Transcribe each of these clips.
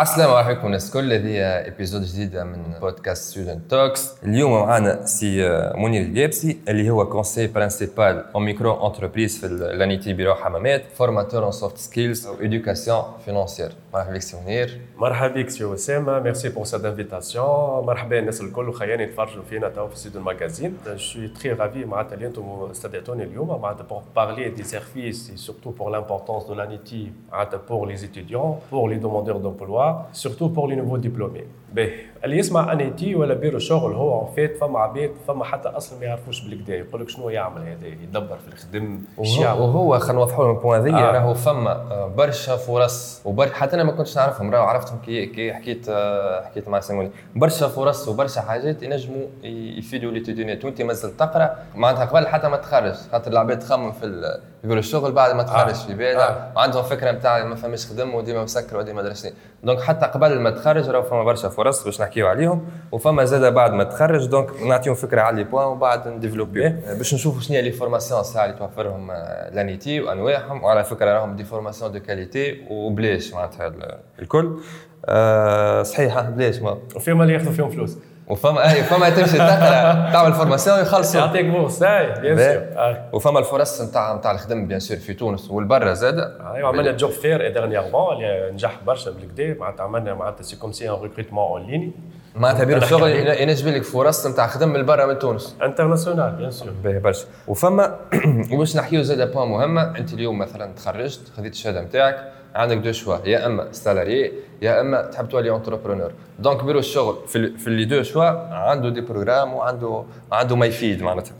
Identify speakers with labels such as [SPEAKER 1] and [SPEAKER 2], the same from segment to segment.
[SPEAKER 1] السلامة عليكم الناس الكل هذه épisode جديدة من podcast StudentTalks اليوم معنا سي منير اليابسي اللي هو conseiller principal en micro-entreprise في l'ANETI bureau حمامات formateur en soft skills et éducation financière مرحبا بك سي منير.
[SPEAKER 2] مرحبا بك سي أسامة. merci pour cette invitation مرحبا الناس الكل. وخياني يتفرجوا فينا تو في Student Magazine je suis très ravi معناتها اللي أنتم استدعيتوني اليوم. معناتها pour parler des services surtout pour l'importance de l'ANETI معناتها pour les étudiants pour les demandeurs d'emploi surtout pour les nouveaux diplômés باهي اللي يسمع ANETI ولا بيرو شغل هو فيت فما عباد فما حتى أصلا ما يعرفوش بالكدا يقول لك شنو يعمل هذا؟ يدبر في الخدم.
[SPEAKER 1] وهو خلينا نوضحوا لهم ال points هذيا آه. راهو فما آه، برشا فرص وبرشا حتى أنا ما كنتش نعرفهم. راهو عرفتهم كي كي حكيت آه، حكيت مع سي منير برشا فرص وبرشا حاجات ينجموا يفيدوا l'étudiant ات وأنت مازلت تقرأ معناتها قبل حتى ما تخرج. خاطر العباد تخمم في يقول الشغل بعد ما تخرج آه. في بالها آه. وعندهم فكرة نتاع ما فماش خدم وديما مسكر وديما درسني donc حتى قبل ما تخرج راهو فما برشا فرص باش نحكيو عليهم. وفما زاد بعد ما تخرج دونك نعطيهم فكرة على les points وبعد ن développer باش نشوفوا شنو هي les formations ساعه اللي توفرهم آه، l'ANETI وأنواعهم. وعلى فكرة راهم des formations de qualité وبلاش معناتها الكل. أه صحيح بلاش ما.
[SPEAKER 2] وفيهم اللي ياخذوا فيهم فلوس.
[SPEAKER 1] وفما اي فما تمشي تقرأ تعمل formation يخلصوا
[SPEAKER 2] يعطيك bourse et bien sûr
[SPEAKER 1] وفما الفرص نتاع نتاع الخدم bien sûr في تونس والبرا زاد
[SPEAKER 2] أيوا عملنا job fair dernièrement اللي نجح برشا بالكدا معناتها عملنا معناتها c'est comme si un recrutement en ligne
[SPEAKER 1] معناتها بيرو الشغل ينجم لك فرص نتاع خدم من برا من تونس.
[SPEAKER 2] international bien sûr
[SPEAKER 1] باهي برشا. وفما وباش نحكيو زاد point مهمه أنت اليوم مثلا تخرجت خذيت الشهادة نتاعك. عندك deux choix يا إما salarié يا إما تحب تولي entrepreneur donc bureau الشغل في, في les deux choix عنده des programmes وعنده عنده ما يفيد معناتها.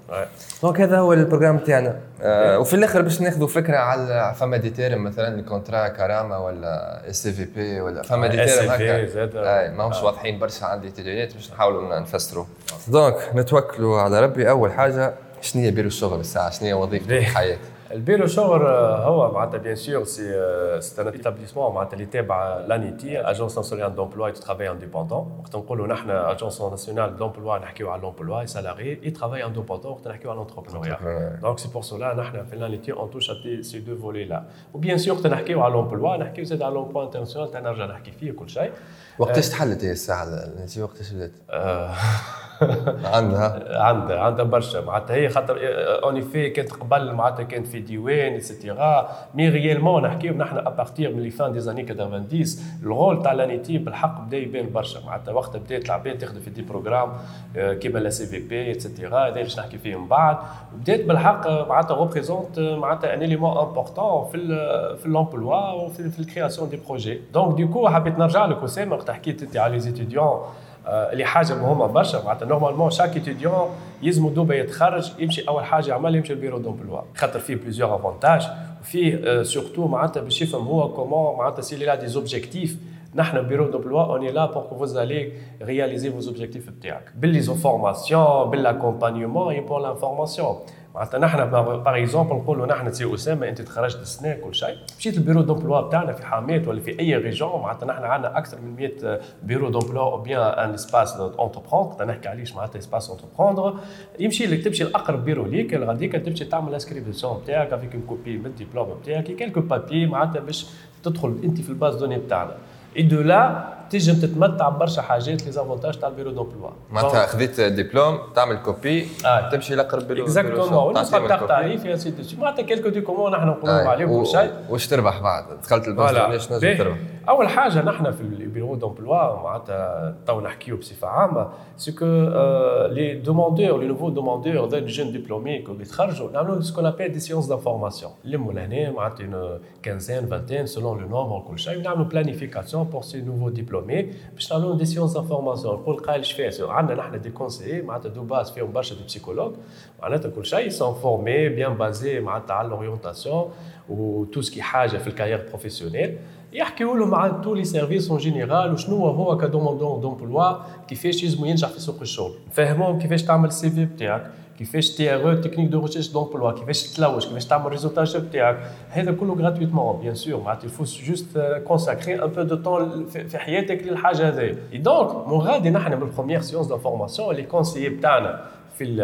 [SPEAKER 1] donc هذا هو ال programme تاعنا. آه وفي الآخر باش ناخذوا فكرة على فما des termes مثلا contrat كرامه ولا SIVP ولا فما des termes هكا. اي ماهمش واضحين برشا عندي terme ات باش نحاولوا نفسروا. donc نتوكلوا على ربي. أول حاجة شنو هي بيرو الشغل الساعة؟ شنو هي وظيفتك في الحياة؟
[SPEAKER 2] البيرو شغل هو معناتها bien sûr c'est c'est un établissement معناتها اللي تابع l'ANETI Agence nationale de l'emploi et du travail indépendant وقت نقولوا نحن agence nationale d'emploi نحكيو على l'emploi salarié et travail indépendant وقت نحكيو على l'entrepreneuriat donc c'est pour cela نحن في l'ANETI on touche ces deux volets-là و bien sûr وقت نحكيو على l'emploi نحكيو زاد على l'emploi international تنرجع نحكي فيه كل شيء.
[SPEAKER 1] وقتاش تحلت هي الساعة التي وقتاش بدات؟ عندها.
[SPEAKER 2] عندها عندها برشا. معناتها هي خاطر اوني في كانت قبل معناتها كانت في ديوان et cetera mais réellement نحكيو نحن à partir من les fins des années 90 ال rôle تاع l'ANETI بالحق بدا يبان برشا. معناتها وقت بدات العباد تخدم في des programmes كيما le SIVP et cetera هذا باش نحكي فيه من بعد. بدات بالحق معناتها représente معناتها un élément important في في l'emploi وفي في ال création des projets donc du coup حبيت نرجع لك اسامه وقت حكيت انت على les étudiants اللي حاجة مهمة برشا. معناتها normalement chaque étudiant يلزمو dès pas يتخرج يمشي أول حاجة يعمل يمشي ال bureau d'emploi خاطر فيه plusieurs avantages وفيه surtout معناتها باش يفهم هو comment معناتها c'est l'un des objectifs نحن bureau d'emploi on est là pour que vous allez réaliser vos objectifs بتاعك. بال les formations بال accompagnement et pour l'information معناتها نحن par exemple نقولوا نحن سي أسامة أنت تخرجت السنة كل شيء. مشيت ال bureau d'emploi بتاعنا في حمامات ولا في أي région معناتها نحن عندنا أكثر من 100 bureau d'emploi ou bien un espace entreprendre نحكي عليش معناتها espace entreprendre يمشي لك تمشي لأقرب بيرو ليك غاديك تمشي تعمل inscription بتاعك avec une copie من الدبلوم بتاعك quelques papiers معناتها باش تدخل أنت في ال base de données بتاعنا. et de là تنجم تتمتع ببرشا حاجات les avantages تاع ال bureau d'emploi
[SPEAKER 1] معناتها خذيت ديبلوم تعمل copie آه. تمشي لاقرب
[SPEAKER 2] bureau exactement والناس تاع تعريف يا سيدي معناتها quelques documents نحن نقولوا آه. عليهم كل شيء.
[SPEAKER 1] واش تربح بعد؟ دخلت ال base علاش نجم تربح.
[SPEAKER 2] أول حاجة نحن في ال bureau d'emploi معناتها تو نحكيو بصفة عامة c'est que les demandeurs les nouveaux demandeurs les jeunes diplômés اللي تخرجوا نعملوا ce qu'on appelle des séances d'information نلموا لهنا معناتها quinzaine vingtaine selon le nombre وكل شيء. ونعملوا planification pour ces nouveaux diplômés باش نعملوا des séances d'information نقول قال اش فيه عندنا نحن des conseillers معناتها de base فيهم برشا des psychologues معناتها كل شيء sont formés bien basés معناتها على l'orientation et tout ce qui حاجة في ال carrière professionnelle يحكيوا لهم عن tous les services en général وشنو هو ك demandeur d'emploi كيفاش يلزموا ينجح في سوق الشغل. نفهمهم كيفاش تعمل ال CV بتاعك. كيفاش TRE techniques de recherche d'emploi كيفاش تلوج كيفاش تعمل réseautage بتاعك هذا كله gratuitement bien sûr معناتها il faut juste consacrer un peu de temps في حياتك للحاجه هذه donc من غادي نحن من ال première séance d'information les conseillers بتاعنا في ال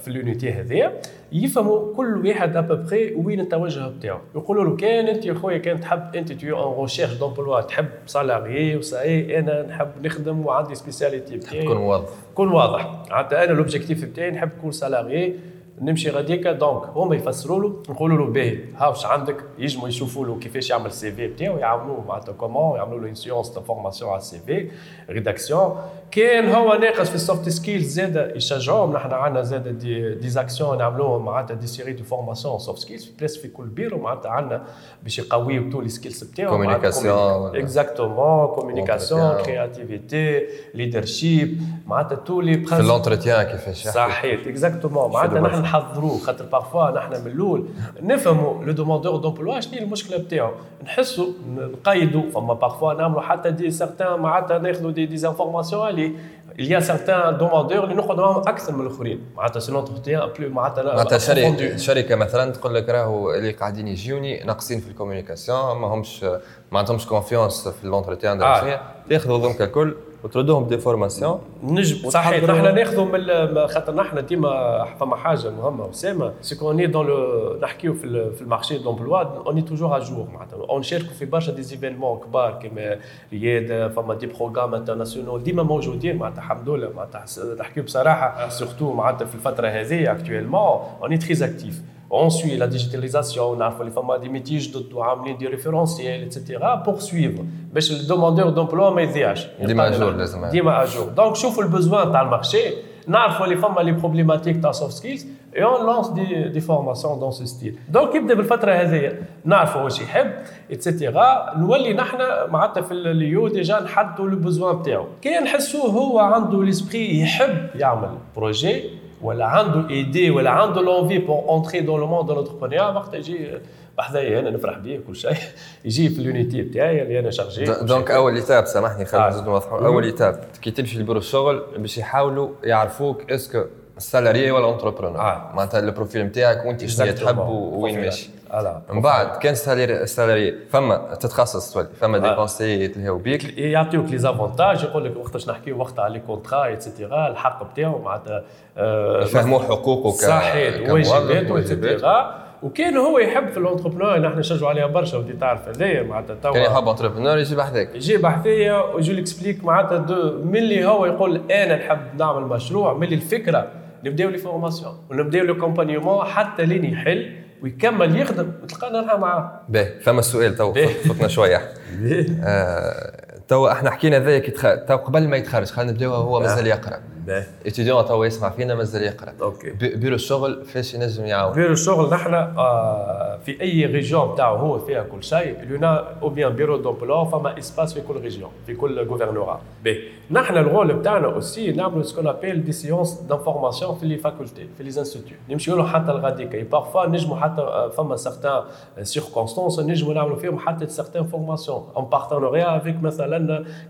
[SPEAKER 2] في ال unité هذيا يفهموا كل واحد ابوبخي وين التوجه بتاعه يقولوا له كان انت يا خويا كان تحب انت تو en recherche d'emploi تحب salarié و ça y est أنا نحب نخدم وعندي spécialité
[SPEAKER 1] بتاعي. تكون واضح.
[SPEAKER 2] كون واضح. معناتها أنا l'objectif بتاعي نحب نكون salarié نمشي غاديكا donc هما يفسروا له نقولوا له باهي. ها واش عندك؟ يجموا يشوفوا له كيفاش يعمل ال CV بتاعو يعاونوه معناتها comment يعملوا له séance de formation على ال CV rédaction كان هو ناقص في ال soft skills زاد يشجعوهم. نحن عندنا زاد des, des actions نعملوهم معناتها des séries de formations soft skills في place في كل بيرو معناتها عندنا باش يقويو tous les skills بتاعهم.
[SPEAKER 1] communication
[SPEAKER 2] exactement communication créativité leadership معناتها tout les
[SPEAKER 1] في ال entretien كيفاش
[SPEAKER 2] صحيح. exactement معناتها نحن نحضروه خاطر parfois نحن من الأول نفهموا le demandeur d'emploi شنو المشكلة بتاعو نحسوا نقيدوا. فما parfois نعملوا حتى des certains معناتها ناخذوا des des informations اللي il y a certains demandeurs اللي نقعدوا معاهم أكثر من الاخرين معناتها c'est l'entretien plus معناتها
[SPEAKER 1] معناتها شركه شركة مثلا تقول لك راهو اللي قاعدين يجيوني ناقصين في ال communication ما همش ما عندهمش confiance في l'entretien آه. تاخذوا ضمك الكل. وتردوهم des formations
[SPEAKER 2] نجم صحيح نحن ناخذوا من خاطر نحن ديما فما حاجة مهمة اسامه c'est qu'on dans le نحكيو في في ال marché d'emploi on est toujours à jour معناتها. on نشاركوا في برشا des événements كبار كيما رياده فما des programmes internationaux ديما موجودين معناتها الحمد لله. معناتها نحكيو بصراحة surtout معناتها في الفترة هذه actuellement on est très actif on suit la digitalisation, on a les femmes des métiers de des référentiels, etc. pour suivre. Mais le demandeur d'emploi.
[SPEAKER 1] ديما à jour.
[SPEAKER 2] ديما à jour. Donc شوفوا le besoin تاع المارشي, نعرفوا les femmes les problématiques تاع soft skills et on lance des, des formations dans ce style. Donc يبدا بالفترة هذه نعرفوا واش يحب etc. نولي نحن معناتها في اليو déjà نحدوا le besoin بتاعو. كان نحسوه هو عنده l'esprit يحب يعمل projet ولا عنده idée ولا عنده l'envie pour entrer dans le monde de l'entrepreneuriat وقتها يجي بحذايا أنا نفرح به كل شيء. يجي في ال unité بتاعي اللي أنا chargé
[SPEAKER 1] donc أول étape سامحني خلينا نزيد نوضحوا أول étape كي تمشي لبيرو الشغل باش يحاولوا يعرفوك est-ce que ال salarié ولا entrepreneur آه. معناتها ال profil نتاعك وانت شنو تحب وين ماشي من بعد كان ال salarié ال salarié فما تتخصص تولي فما des conseillers يتلهاو بيك
[SPEAKER 2] يعطيوك les avantages يقول لك وقتاش نحكيو وقت على les contrats et cetera الحق بتاعو معناتها
[SPEAKER 1] يفهموا حقوقه
[SPEAKER 2] صحيح واجباته et cetera وكان هو يحب في ال entrepreneur نحن نشجعوا عليها برشا و déjà تعرف هذايا معناتها
[SPEAKER 1] توا كان يحب entrepreneur يجي بحذاك
[SPEAKER 2] يجي بحذايا ويجي explique معناتها ملي هو يقول أنا نحب نعمل مشروع ملي الفكرة نبداو les formations ونبداو l'accompagnement حتى لين يحل ويكمل يخدم وتلقانا معاه.
[SPEAKER 1] باهي فما سؤال تو فتنا شوية. آه تو إحنا حكينا ذا كي تو قبل ما يتخرج خلينا نبداو هو مازال يقرأ. étudiant تو يسمع فينا مازال يقرأ. OK. bureau الشغل فاش ينجم يعاون.
[SPEAKER 2] بيرو الشغل نحن آه في أي région بتاعه هو فيها كل شيء لنا ou bien bureau d'emploi فما espace في كل région في كل gouvernorat ben نحن ال rôle بتاعنا aussi نعملوا ce qu'on appelle des séances d'information في les facultés في les instituts نمشيو له حتى لغاديكا parfois نجموا حتى فما certaines circonstances نجموا نعملوا فيهم حتى certaines formations en partenariat avec مثلا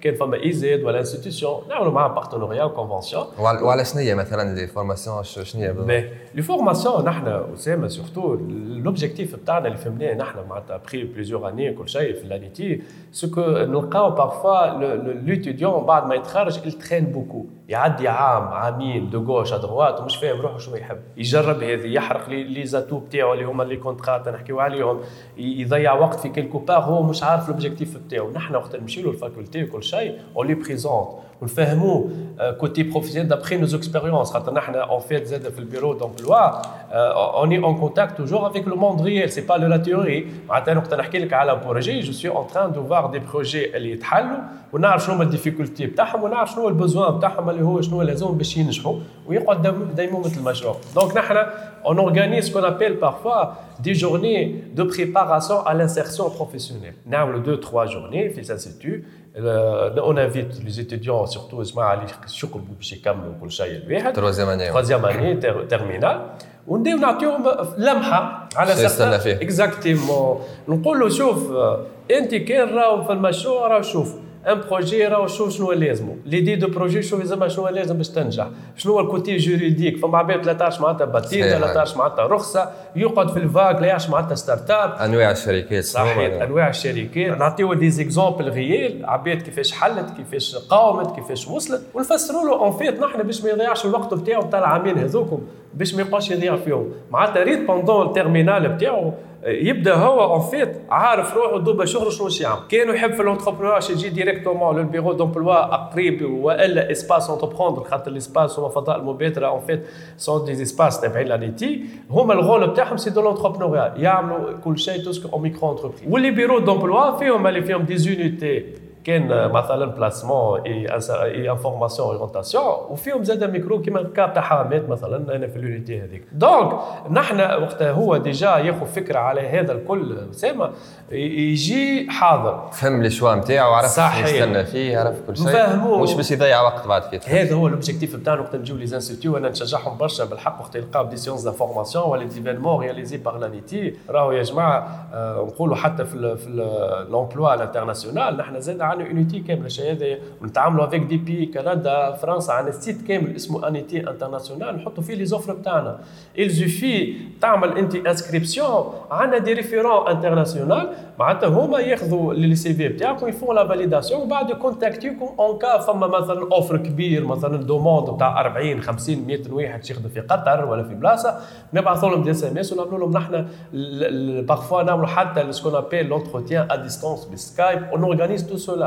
[SPEAKER 2] كان فما ISET ولا institution نعملوا معاهم partenariat و
[SPEAKER 1] convention وعلى شنو هي مثلا les formations شنو هي
[SPEAKER 2] les formations نحن اسامه surtout l'objectif بتاعنا اللي فهمناه نحن معناتها après plusieurs années كل شيء في l'ANETI ce que نلقاو parfois l'étudiant بعد ما يتخرج il traîne beaucoup يعدي عام عامين de gauche à droite ومش فاهم روحه شنو يحب. يجرب هذه يحرق les atouts بتاعو اللي هما les contrats نحكيو عليهم. يضيع وقت في quelque part هو مش عارف l'objectif بتاعو نحن وقت نمشي له ال faculté وكل شيء on les présente ونفهموه côté professionnel d'après nos expériences خاطر نحن en fait زاد في ال bureau d'emploi on est en contact toujours avec le monde réel c'est pas le la théorie معناتها وقت نحكي لك على projet je suis en train de faire des projets اللي يتحلوا ونعرف شنو هما ال difficultés بتاعهم ونعرف شنو ال besoin بتاعهم اللي هو شنو لازم باش ينجحوا ويقعد دايما مثل المشروع donc نحن on organise ce qu'on appelle parfois des journées de préparation à l'insertion professionnelle. Nous avons deux, trois journées, في l'institut. On invite les étudiants, surtout اسمع اللي يشكروا باش يكملوا كل شيء الواحد.
[SPEAKER 1] troisième année.
[SPEAKER 2] troisième année terminale. ونديو نعطيهم لمحة على
[SPEAKER 1] système
[SPEAKER 2] exactement نقول له شوف أنت كان راهو في المشروع راه شوف un projet راهو شوف شنو لازمه l'idée de projet شوف زعما شنو لازم باش تنجح شنو هو ال côté juridique فما عباد 13 معناتها patente 13 معناتها رخصه يقعد في ال fac لا يعرفش معناتها start-up
[SPEAKER 1] انواع الشركات
[SPEAKER 2] صحيح انواع الشركات نعطيو des exemples réels عباد كيفاش حلت كيفاش قاومت كيفاش وصلت ونفسروا له en fait نحن باش ما يضيعش الوقت بتاعو بتاع العامين هذوكم باش ما يبقاش يضيع فيهم معناتها ريت pendant ال terminale بتاعو يبدأ هو en fait عارف روحه دوبا شغل شنو يعمل كانوا يحب في ال entrepreneur يجي directement لل bureau d'emploi قريب وإلا espace entreprendre خاطر ال espace هما فضاء المبادرة en fait sont des espaces تابعين l'ANETI هما ال rôle بتاعهم c'est de l'entrepreneur يعملوا كل شيء tout ce que ou micro-entreprise واللي bureau d'emploi فيهم اللي فيهم des unités كان مثلا placement et information orientation وفيهم زاد ميكرو كيما الكاب تاع حامات مثلا أنا في ال unité هذيك donc نحن وقتها هو déjà ياخذ فكره على هذا الكل اسامه يجي حاضر
[SPEAKER 1] فهم les choix نتاعو عرف
[SPEAKER 2] صحيح
[SPEAKER 1] يستنى فيه عرف كل شيء
[SPEAKER 2] فهموه.
[SPEAKER 1] مش باش يضيع وقت بعد كده
[SPEAKER 2] هذا هو ال objectif نتاعنا وقت نجيو les instituts أنا نشجعهم برشا بالحق وقت يلقاو des séances d'information ولا d'événements réalisés par l'ANETI راهو يا جماعة نقولوا حتى في l'emploi ال international نحن زاد عندنا unité كاملة. الشيء هذا ونتعاملوا avec des pays كندا فرنسا عندنا site كامل اسمه ANETI internationale نحطوا فيه les offres بتاعنا. Suffit تعمل انت inscription عندنا des référents international معناتها هما ياخذوا les CV بتاعكم ils font la validation وبعد يكونتاكتيوكم en cas فما مثلا offre كبير مثلا demande بتاع 40 50 100 واحد يخدم في قطر ولا في بلاصة. نبعثوا لهم des SMS ونعملوا لهم نحن parfois نعملوا حتى ce qu'on appelle l'entretien à distance بالسكايب on organise tout cela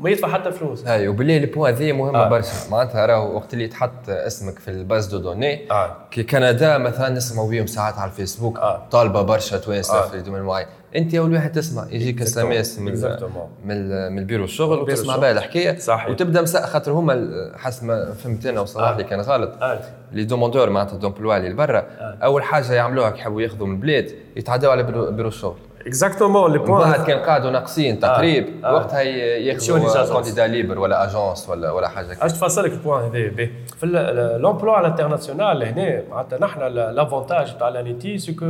[SPEAKER 2] ما يدفع حتى فلوس
[SPEAKER 1] اي وبالله ال point هذه مهمة
[SPEAKER 2] آه.
[SPEAKER 1] آه. برشا معناتها راهو وقت اللي تحط اسمك في ال base de données
[SPEAKER 2] آه.
[SPEAKER 1] كي كندا مثلا نسمعوا بيهم ساعات على الفيسبوك
[SPEAKER 2] آه.
[SPEAKER 1] طالبة برشا توانسه
[SPEAKER 2] آه.
[SPEAKER 1] آه. في domaine معين انت أول واحد تسمع يجيك SMS من. من, ال- من البيرو الشغل وتسمع. بها الحكاية
[SPEAKER 2] صحيح.
[SPEAKER 1] وتبدأ مساء خاطر هما حسب ما فهمت أنا وصلاح
[SPEAKER 2] آه.
[SPEAKER 1] لي كان غلط
[SPEAKER 2] آه.
[SPEAKER 1] les demandeurs معناتها d'emploi اللي برا أول حاجة يعملوها كي يحبوا ياخذوا من البلاد يتعداو على بيرو الشغل
[SPEAKER 2] exactement لي
[SPEAKER 1] من بعد
[SPEAKER 2] point
[SPEAKER 1] كان قعدوا ناقصين تقريب
[SPEAKER 2] آه. آه.
[SPEAKER 1] وقتها ياخذوا. candidat libre ولا agence ولا ولا حاجة كده.
[SPEAKER 2] اش تفصلك ال point هذا في l'emploi ال international هنا معناتها نحن l'avantage تاع l'ANETI c'est que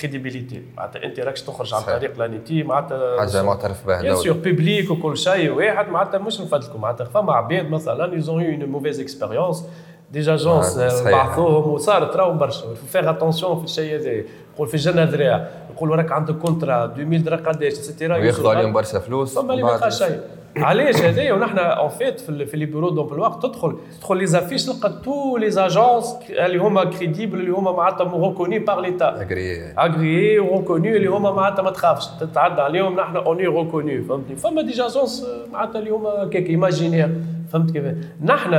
[SPEAKER 2] crédibilité معناتها أنت راكش تخرج عن. طريق l'ANETI معناتها
[SPEAKER 1] حاجة معترف بها bien.
[SPEAKER 2] sûr publique وكل شيء واحد معناتها مش نفدلكم معناتها فما عباد مثلا ils ont une mauvaise expérience des
[SPEAKER 1] agences صحيح.
[SPEAKER 2] بعثوهم وصارت راهو برشا faire attention في الشيء هذا يقول في الجنة ذراع يقول راك عندك contrat 2000 درهم قداش et cetera
[SPEAKER 1] وياخذوا عليهم برشا فلوس
[SPEAKER 2] فما اللي ما يلقى شيء. علاش هذايا ونحن en fait في, les bureaux donc الوقت تدخل. تدخل les affiches تلقى toutes les agences اللي هما crédibles اللي هما معناتها reconnues par l'État
[SPEAKER 1] agréées
[SPEAKER 2] agréées و reconnues اللي هما معناتها ما تخافش. تتعدى عليهم نحن on est reconnu فهمتني؟ فما des agences معناتها اللي هما هكاك imaginaires فهمت كيف نحن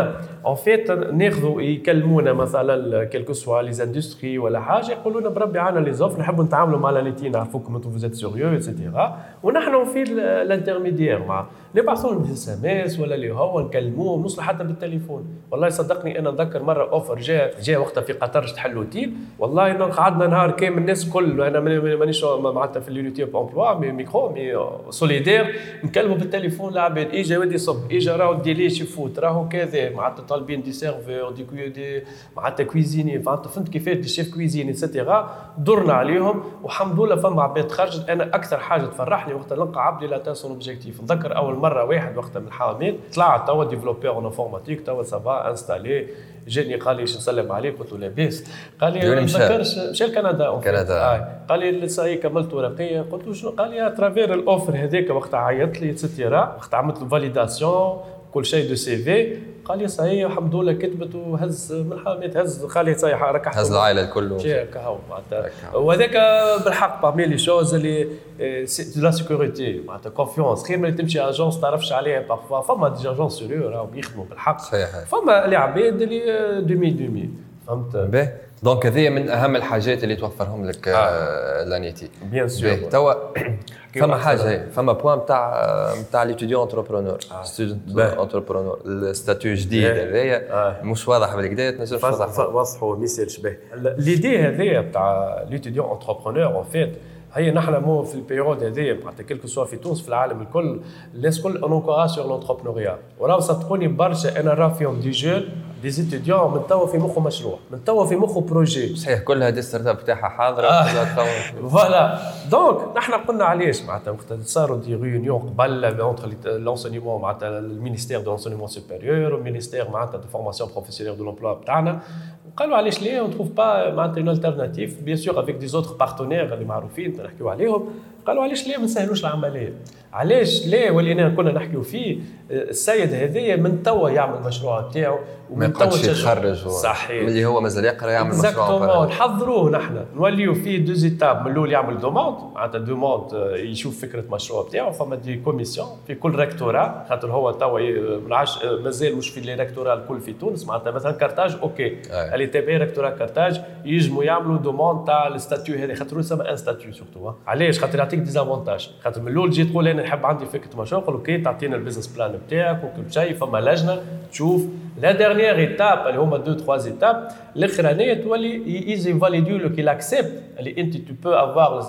[SPEAKER 2] en fait ناخذوا يكلمونا مثلا quel que soit les industries ولا حاجة يقولوا لنا بربي عنا les offres نحبوا نتعاملوا مع l'ANETI نعرفوكم أنتم vous êtes sérieux et cetera ونحن في ال intermédiaire مع نبعثوا لهم اس ام اس ولا اللي هو نكلموهم نوصلوا حتى بالتليفون. والله صدقني أنا نذكر مرة offre جاء جاء وقتها في قطر تحل اوتيل والله قعدنا نهار كامل الناس كل أنا ماني- مانيش معناتها في ال unité emploi mais micro mais solidaires. نكلموا بالتليفون العباد اجا ودي صب اجا راهو ال délai ش يفوت راهو كذا. معناتها طالبين des serveurs des cui des معناتها cuisiniers. معناتها فهمت كيفاش des chefs cuisiniers et cetera درنا عليهم. والحمد لله فما عباد خرجت. أنا أكثر حاجة تفرحني وقت نلقى عبد il atteint son objectif نذكر أول مرة واحد وقتها من الحمامات طلع توا développeur en informatique توا ça va installé جاني قال لي نسلم عليك قلت له لاباس قال لي ما؟ نذكرش مشى لكندا.
[SPEAKER 1] كندا.
[SPEAKER 2] آه. قال لي هي كملت ورقية قلت له شنو قال لي à travers ال offre هذاك وقت عيط لي et cetera وقت عملت له validation كل شيء de CV. قال لي صحيح الحمد لله كتبت وهز من الحمامات هز قال لي صحيح ركحت.
[SPEAKER 1] هز العائلة الكل.
[SPEAKER 2] معناتها. وهذاك بالحق parmi les choses اللي la sécurité معناتها confiance خير من تمشي agence تعرفش عليها parfois فما des agences sérieux راهم يخدموا بالحق.
[SPEAKER 1] صحيح.
[SPEAKER 2] فما اللي عباد اللي دومي دومي فهمت؟
[SPEAKER 1] donc هذه من أهم الحاجات اللي توفرهم لك
[SPEAKER 2] آه.
[SPEAKER 1] l'ANETI
[SPEAKER 2] bien sûr
[SPEAKER 1] باهي توا فما. حاجة فما point نتاع نتاع l'étudiant entrepreneur student.
[SPEAKER 2] entrepreneur
[SPEAKER 1] ال statut جديد. هذايا
[SPEAKER 2] آه.
[SPEAKER 1] مش واضح بالكدا تنجم توضح
[SPEAKER 2] وضحوا ما يصيرش به l'idée هذيا تاع l'étudiant entrepreneur en fait هي نحن مو في ال période هذيا معناتها quel que soit في تونس في العالم الكل الناس الكل on encourage sur l'entrepreneuriat وراو صدقوني برشا أنا راه فيهم des jeunes des étudiants من توا في مخه مشروع من توا في مخه projet
[SPEAKER 1] صحيح كل هذه ال start-up بتاعها حاضرة
[SPEAKER 2] آه. voilà donc نحن قلنا علاش معناتها وقت صاروا des réunions قبل entre l'enseignement معناتها ال ministère de l'enseignement supérieur وال ministère معناتها de formation professionnelle de l'emploi بتاعنا. قالوا علاش ليه؟ on trouve pas معناتها une alternative bien sûr avec des autres partenaires اللي معروفين نحكيو عليهم. قالوا علاش ليه ما نسهلوش العملية؟ علاش ليه ولينا كنا نحكيو فيه؟ السيد هذايا من توا يعمل المشروع بتاعه
[SPEAKER 1] ومن يقعدش يتخرج
[SPEAKER 2] صحيح.
[SPEAKER 1] اللي هو مازال يقرأ يعمل مشروع
[SPEAKER 2] نحضروه نحن. نوليو فيه دو زيتاب من الأول يعمل demande معناتها demande آه، يشوف فكرة المشروع بتاعه. فما des commissions في كل rectorat خاطر هو توا آه، مازال مش في les rectorats الكل في تونس. معناتها مثلا كارتاج OK. تابعين rectorat كارتاج يجموا يعملوا demande تاع ال statut هذا خاطر يسمى un statut surtout علاش خاطر يعطيك des avantages خاطر من الأول تجي تقول أنا نحب عندي فكره مشروع يقول OK تعطينا ال business plan بتاعك وكل شيء فما لجنه تشوف la dernière étape اللي هما deux trois étapes الاخرانيه تولي ايزي فاليديو لو كي l'accepte اللي انت tu peux avoir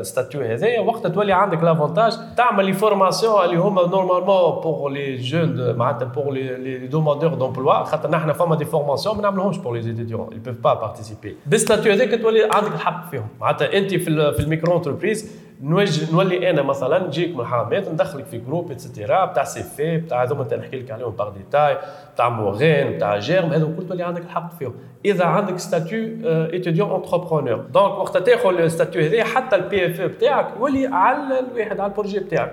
[SPEAKER 2] ال statut هذايا وقتها تولي عندك l'avantage تعمل les formations اللي هما normalement pour les jeunes معناتها pour les demandeurs d'emploi خاطر نحن فما des formations ما نعملوهمش pour les étudiants ils peuvent pas participer. بال statut هذاك تولي عندك الحق فيهم معناتها انت في في ال micro entreprise نوجه نولي أنا مثلا نجيك من الحمامات ندخلك في groupe et cetera بتاع CV بتاع هذوما نحكي لك عليهم par détail بتاع MORAINE بتاع GERME هذو كل تولي عندك الحق فيهم. إذا عندك statut étudiant entrepreneur donc وقت تاخذ ال statut هذا حتى ال PFE بتاعك يولي على الواحد على ال projet بتاعك.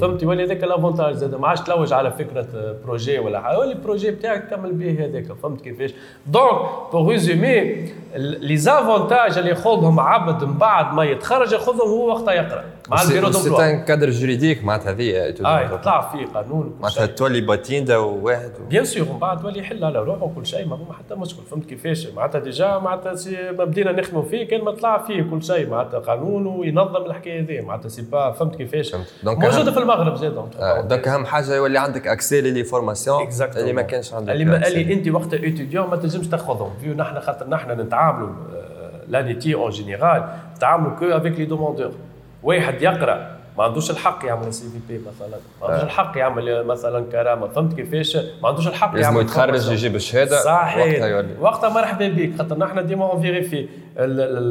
[SPEAKER 2] فهمت يولي هذاك ال avantage زاد ما عادش تلوج على فكرة projet ولا حاجة. يولي ال projet بتاعك تكمل به هذاك. فهمت كيفاش؟ donc pour résumer les avantages اللي ياخذهم عبد من بعد ما يتخرج ياخذهم هو وقتها يقرأ.
[SPEAKER 1] مع ال bureau d'emploi c'est cadre juridique معناتها هذه
[SPEAKER 2] آه طلع فيه قانون
[SPEAKER 1] معناتها تولي باتيندا وواحد
[SPEAKER 2] bien sûr من بعد تولي يحل على روحه وكل شيء ما هو حتى مشكل. فهمت كيفاش؟ معناتها déjà معناتها ما بدينا نخدموا فيه كان ما طلع فيه كل شيء. معناتها قانون وينظم الحكاية هذه. معناتها c'est pas فهمت كيفاش؟ موجودة في المغرب زاد
[SPEAKER 1] donc أهم حاجة يولي عندك accès les formations اللي ما كانش عندك
[SPEAKER 2] اللي, اللي أنت وقت étudiant ما تنجمش تاخذهم. vu نحن خاطر نحن نتعاملوا l'ANETI en général نتعاملوا que avec les demandeurs واحد يقرأ ما عندوش الحق يعمل CIVP مثلا. ما عندوش الحق يعمل مثلا كرامة. فهمت كيفاش؟ ما عندوش الحق
[SPEAKER 1] يعمل لازم يتخرج يجيب الشهادة
[SPEAKER 2] صحيح. وقتها يولي. وقتها مرحبا بك. خاطر نحن ديما on vérifie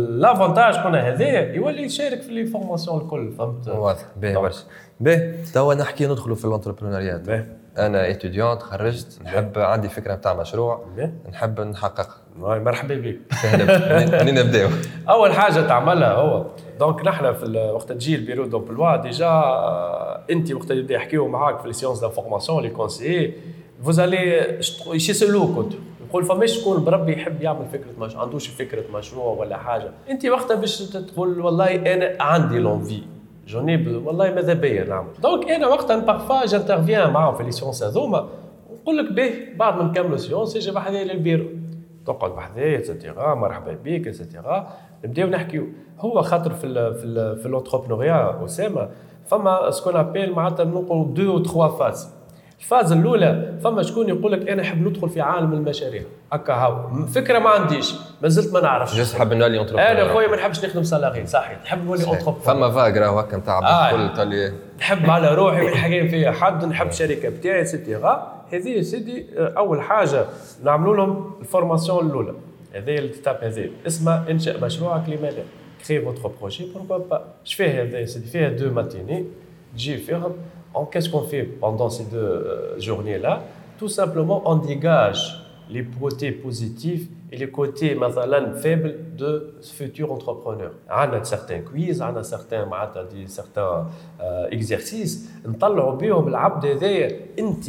[SPEAKER 2] l'avantage قلنا هذايا يولي يشارك في les formations الكل. فهمت؟
[SPEAKER 1] واضح. باهي برشا باهي توا نحكي ندخلوا في ال entrepreneuriat أنا étudiant تخرجت نحب عندي فكرة نتاع مشروع. نحب نحققها
[SPEAKER 2] مرحبا بك.
[SPEAKER 1] منين نبداو
[SPEAKER 2] أول حاجة تعملها هو. donc نحن في وقت تجي ال bureau d'emploi déjà أنت وقت يبدا يحكيو معاك في les séances d'information les conseillers فوزالي يسالوك كنت يقول فماش شكون بربي يحب يعمل فكرة مشروع عندوش فكرة مشروع ولا حاجة. أنت وقتها باش تقول والله أنا عندي l'envie. جوني والله ماذا بيا نعمل donc أنا وقتها parfois j'interviens معاهم في les séances هذوما نقول لك به بعد ما نكملوا séance يجي بحذايا للبيرو تقعد بحذايا et cetera مرحبا بك et cetera نبداو نحكيو هو خاطر في ال في في l'entrepreneuriat اسامه فما ce qu'on appelle معناتها نقولوا deux ou trois phases ال phase الأولى فما شكون يقول لك أنا نحب ندخل في عالم المشاريع هكا هاو. فكرة ما عنديش ما زلت ما نعرفش.
[SPEAKER 1] juste حاب نولي
[SPEAKER 2] أنا خويا ما نحبش نخدم salarié صحيح. نحب نولي entrepreneur
[SPEAKER 1] فما فاق راهو هكا نتاع
[SPEAKER 2] آه. تولي. نحب على روحي ما حاجة فيها حد نحب الشركة بتاعي et cetera هذه سيدي أول حاجة نعملوا لهم ال formation الأولى. هذه الكتاب هذه. اسمها إنشاء مشروعك لما لا crée votre projet pourquoi pas اش فيه هذا سيدي؟ فيها deux matinées. تجي فيهم. qu'est-ce qu'on fait pendant ces deux euh, journées-là Tout simplement, on dégage les côtés positifs et les côtés faibles de ce futur entrepreneur. On a certains quiz, on a certains, certains euh, exercices. نطلعوا بهم العبد هذايا انت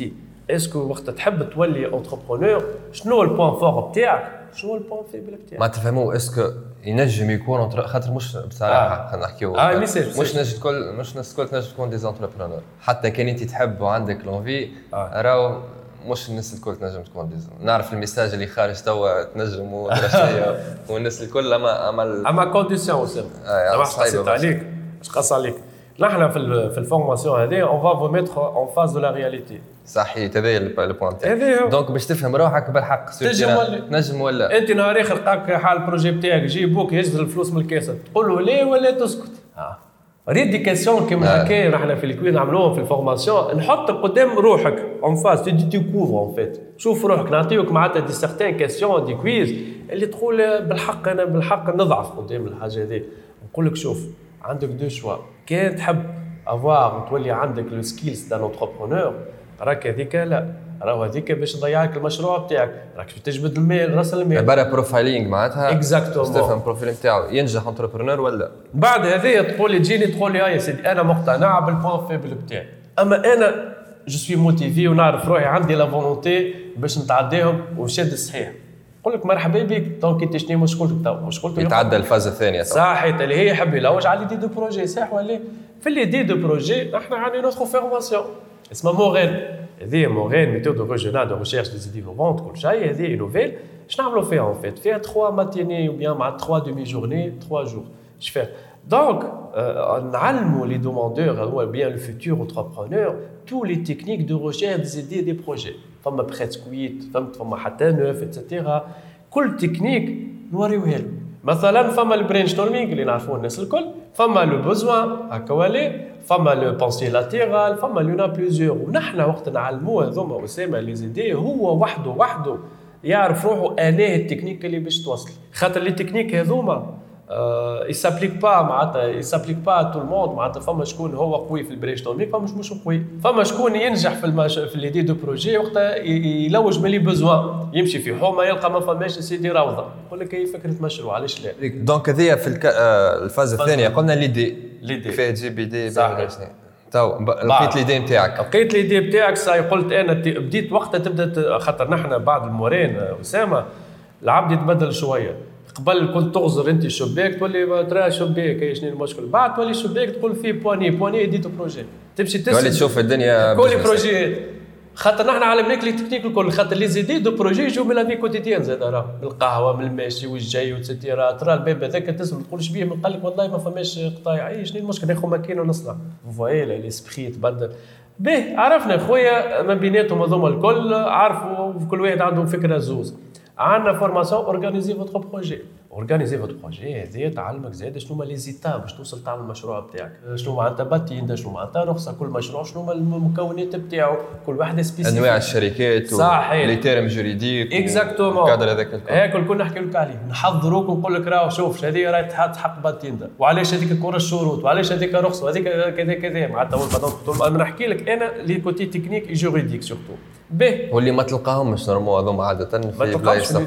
[SPEAKER 2] اسكو وقت تحب تولي انتربرونور شنو البوان فور بتاعك شنو ال points faibles بتاعك
[SPEAKER 1] ما تفهموا est-ce que ينجم يكون خاطر مش بصراحة آه. خلينا نحكيو.
[SPEAKER 2] آه
[SPEAKER 1] مش ناس الكل مش الناس الكل تنجم تكون des entrepreneurs حتى كان أنت تحب وعندك l'envie آه. راهو مش الناس الكل تنجم تكون دي نعرف ال message اللي خارج توا تنجم والناس الكل
[SPEAKER 2] أما أما أما condition آه صعيبة عليك مش قص عليك. نحن في في ال formation هذه on va vous mettre en face de la réalité
[SPEAKER 1] صحيح هذا ال point تاعي donc باش تفهم روحك بالحق
[SPEAKER 2] تنجم ولا
[SPEAKER 1] نجم ولا؟
[SPEAKER 2] أنت نهار اخر لقاك حال ال projet بتاعك يجي بوك يجزر الفلوس من الكاسه تقول له ليه ولا تسكت؟ ريد des questions كيما هكا نحن في ال quiz نعملوهم في ال formation. نحطك قدام روحك en face tu découvres en fait شوف روحك نعطيوك معناتها des certaines questions des quiz اللي تقول بالحق أنا بالحق نضعف قدام الحاجة هذه. نقول لك شوف عندك deux choix. كان تحب avoir تولي عندك les skills d'un entrepreneur راك هذيك لا. راهو هذيك باش تضيعك المشروع بتاعك. راك باش تجبد المال راس المال.
[SPEAKER 1] برا profiling معناتها.
[SPEAKER 2] exactement
[SPEAKER 1] تفهم ال profil نتاعو ينجح entrepreneur ولا
[SPEAKER 2] بعد هذايا تقول لي تجيني تقول لي يا سيدي أنا مقتنع بال points faibles بتاعي. أما أنا je suis motivé ونعرف روحي عندي la volonté باش نتعداهم وشاد الصحيح. نقول لك مرحبا بك. donc انت شنو مشكلتك تو مشكلتك
[SPEAKER 1] يتعدى ال phase الثانية
[SPEAKER 2] صحيت اللي هي يحب يلوج على l'idée de projet. صح ولا في l'idée de projet إحنا عندنا une autre formation اسمها MORAINE هذه MORAINE méthode originale de recherche des idées innovantes كل شيء هذه nouvelle شنو نعملوا فيها en fait فيها 3 matinées ou bien مع 3 demi-journées 3 jours اش فيها donc نعلموا les demandeurs ou bien le futur entrepreneur toutes les techniques de recherche des idées des projets فما presque 8 فهمت؟ فما حتى 9 et cetera كل تكنيك نوريوها له مثلا فما ال brainstorming اللي نعرفوه الناس الكل فما le besoin هكا ولي فما la pensée latérale فما on a plusieurs ونحن وقت نعلموه هذوما أسامة les idées هو وحده وحده يعرف روحه الاه التكنيك اللي باش توصل. خاطر les techniques هذوما s'appliquent pas معناتها s'appliquent pas tout le monde معناتها فما شكون هو قوي في ال brainstorming فما مش قوي. فما شكون ينجح في المش... في l'idée de projet وقتها يلوج من les besoins يمشي في حومة يلقى ما فماش سيدي روضة. يقول لك هي فكرة مشروع علاش لا؟
[SPEAKER 1] donc هذيا في الك... آه، ال phase الثانية. قلنا l'idée.
[SPEAKER 2] l'idée
[SPEAKER 1] كيفاه تجيب
[SPEAKER 2] idée.
[SPEAKER 1] تو لقيت l'idée نتاعك
[SPEAKER 2] لقيت l'idée بتاعك ça y est قلت أنا بديت وقتها تبدأ خاطر نحن بعد المورين آه، أسامة العبد يتبدل شوية. قبل كنت تغزر انت شباك تولي ترى شباك شنو المشكل؟ بعد تولي شباك تقول فيه بواني بواني idée de projet. تمشي
[SPEAKER 1] تولي
[SPEAKER 2] تسال
[SPEAKER 1] تشوف الدنيا
[SPEAKER 2] كل. بروجي خاطر نحن علمناك les techniques الكل خاطر les idées de projet يجوا من la vie quotidienne زاد راه من القهوة من الماشي والجاي et cetera ترى الباب هذاك تسأل تقول شبيه من قال لك والله ما فماش قطايع. اي شنو المشكل؟ ناخذ ماكينه ونصنع voilà l'esprit تبدل به عرفنا خويا ما بيناتهم هذوما الكل عرفوا كل واحد عندهم فكرة زوز. عندنا formation organiser votre projet organiser votre projet هذه تعلمك زاد شنو هما les étapes باش توصل تعمل المشروع بتاعك. شنو معناتها باتيندا شنو معناتها رخصة كل مشروع شنو هما المكونات بتاعه. كل واحدة spécifique
[SPEAKER 1] أنواع الشركات
[SPEAKER 2] صحيح.
[SPEAKER 1] les termes juridiques
[SPEAKER 2] exactement
[SPEAKER 1] ال cadre هذاك الكل
[SPEAKER 2] الكل نحكي لك عليه. نحضروك ونقول لك راهو شوف هذه راهي تحط حق باتيندا وعلاش هذيك كراس الشروط؟ وعلاش هذيك رخصة؟ وهذيك كذا كذا معناتها نحكي لك أنا les côtés techniques juridiques surtout به.
[SPEAKER 1] واللي ما تلقاهمش normal هذوما
[SPEAKER 2] عادة
[SPEAKER 1] في بلايص.
[SPEAKER 2] ما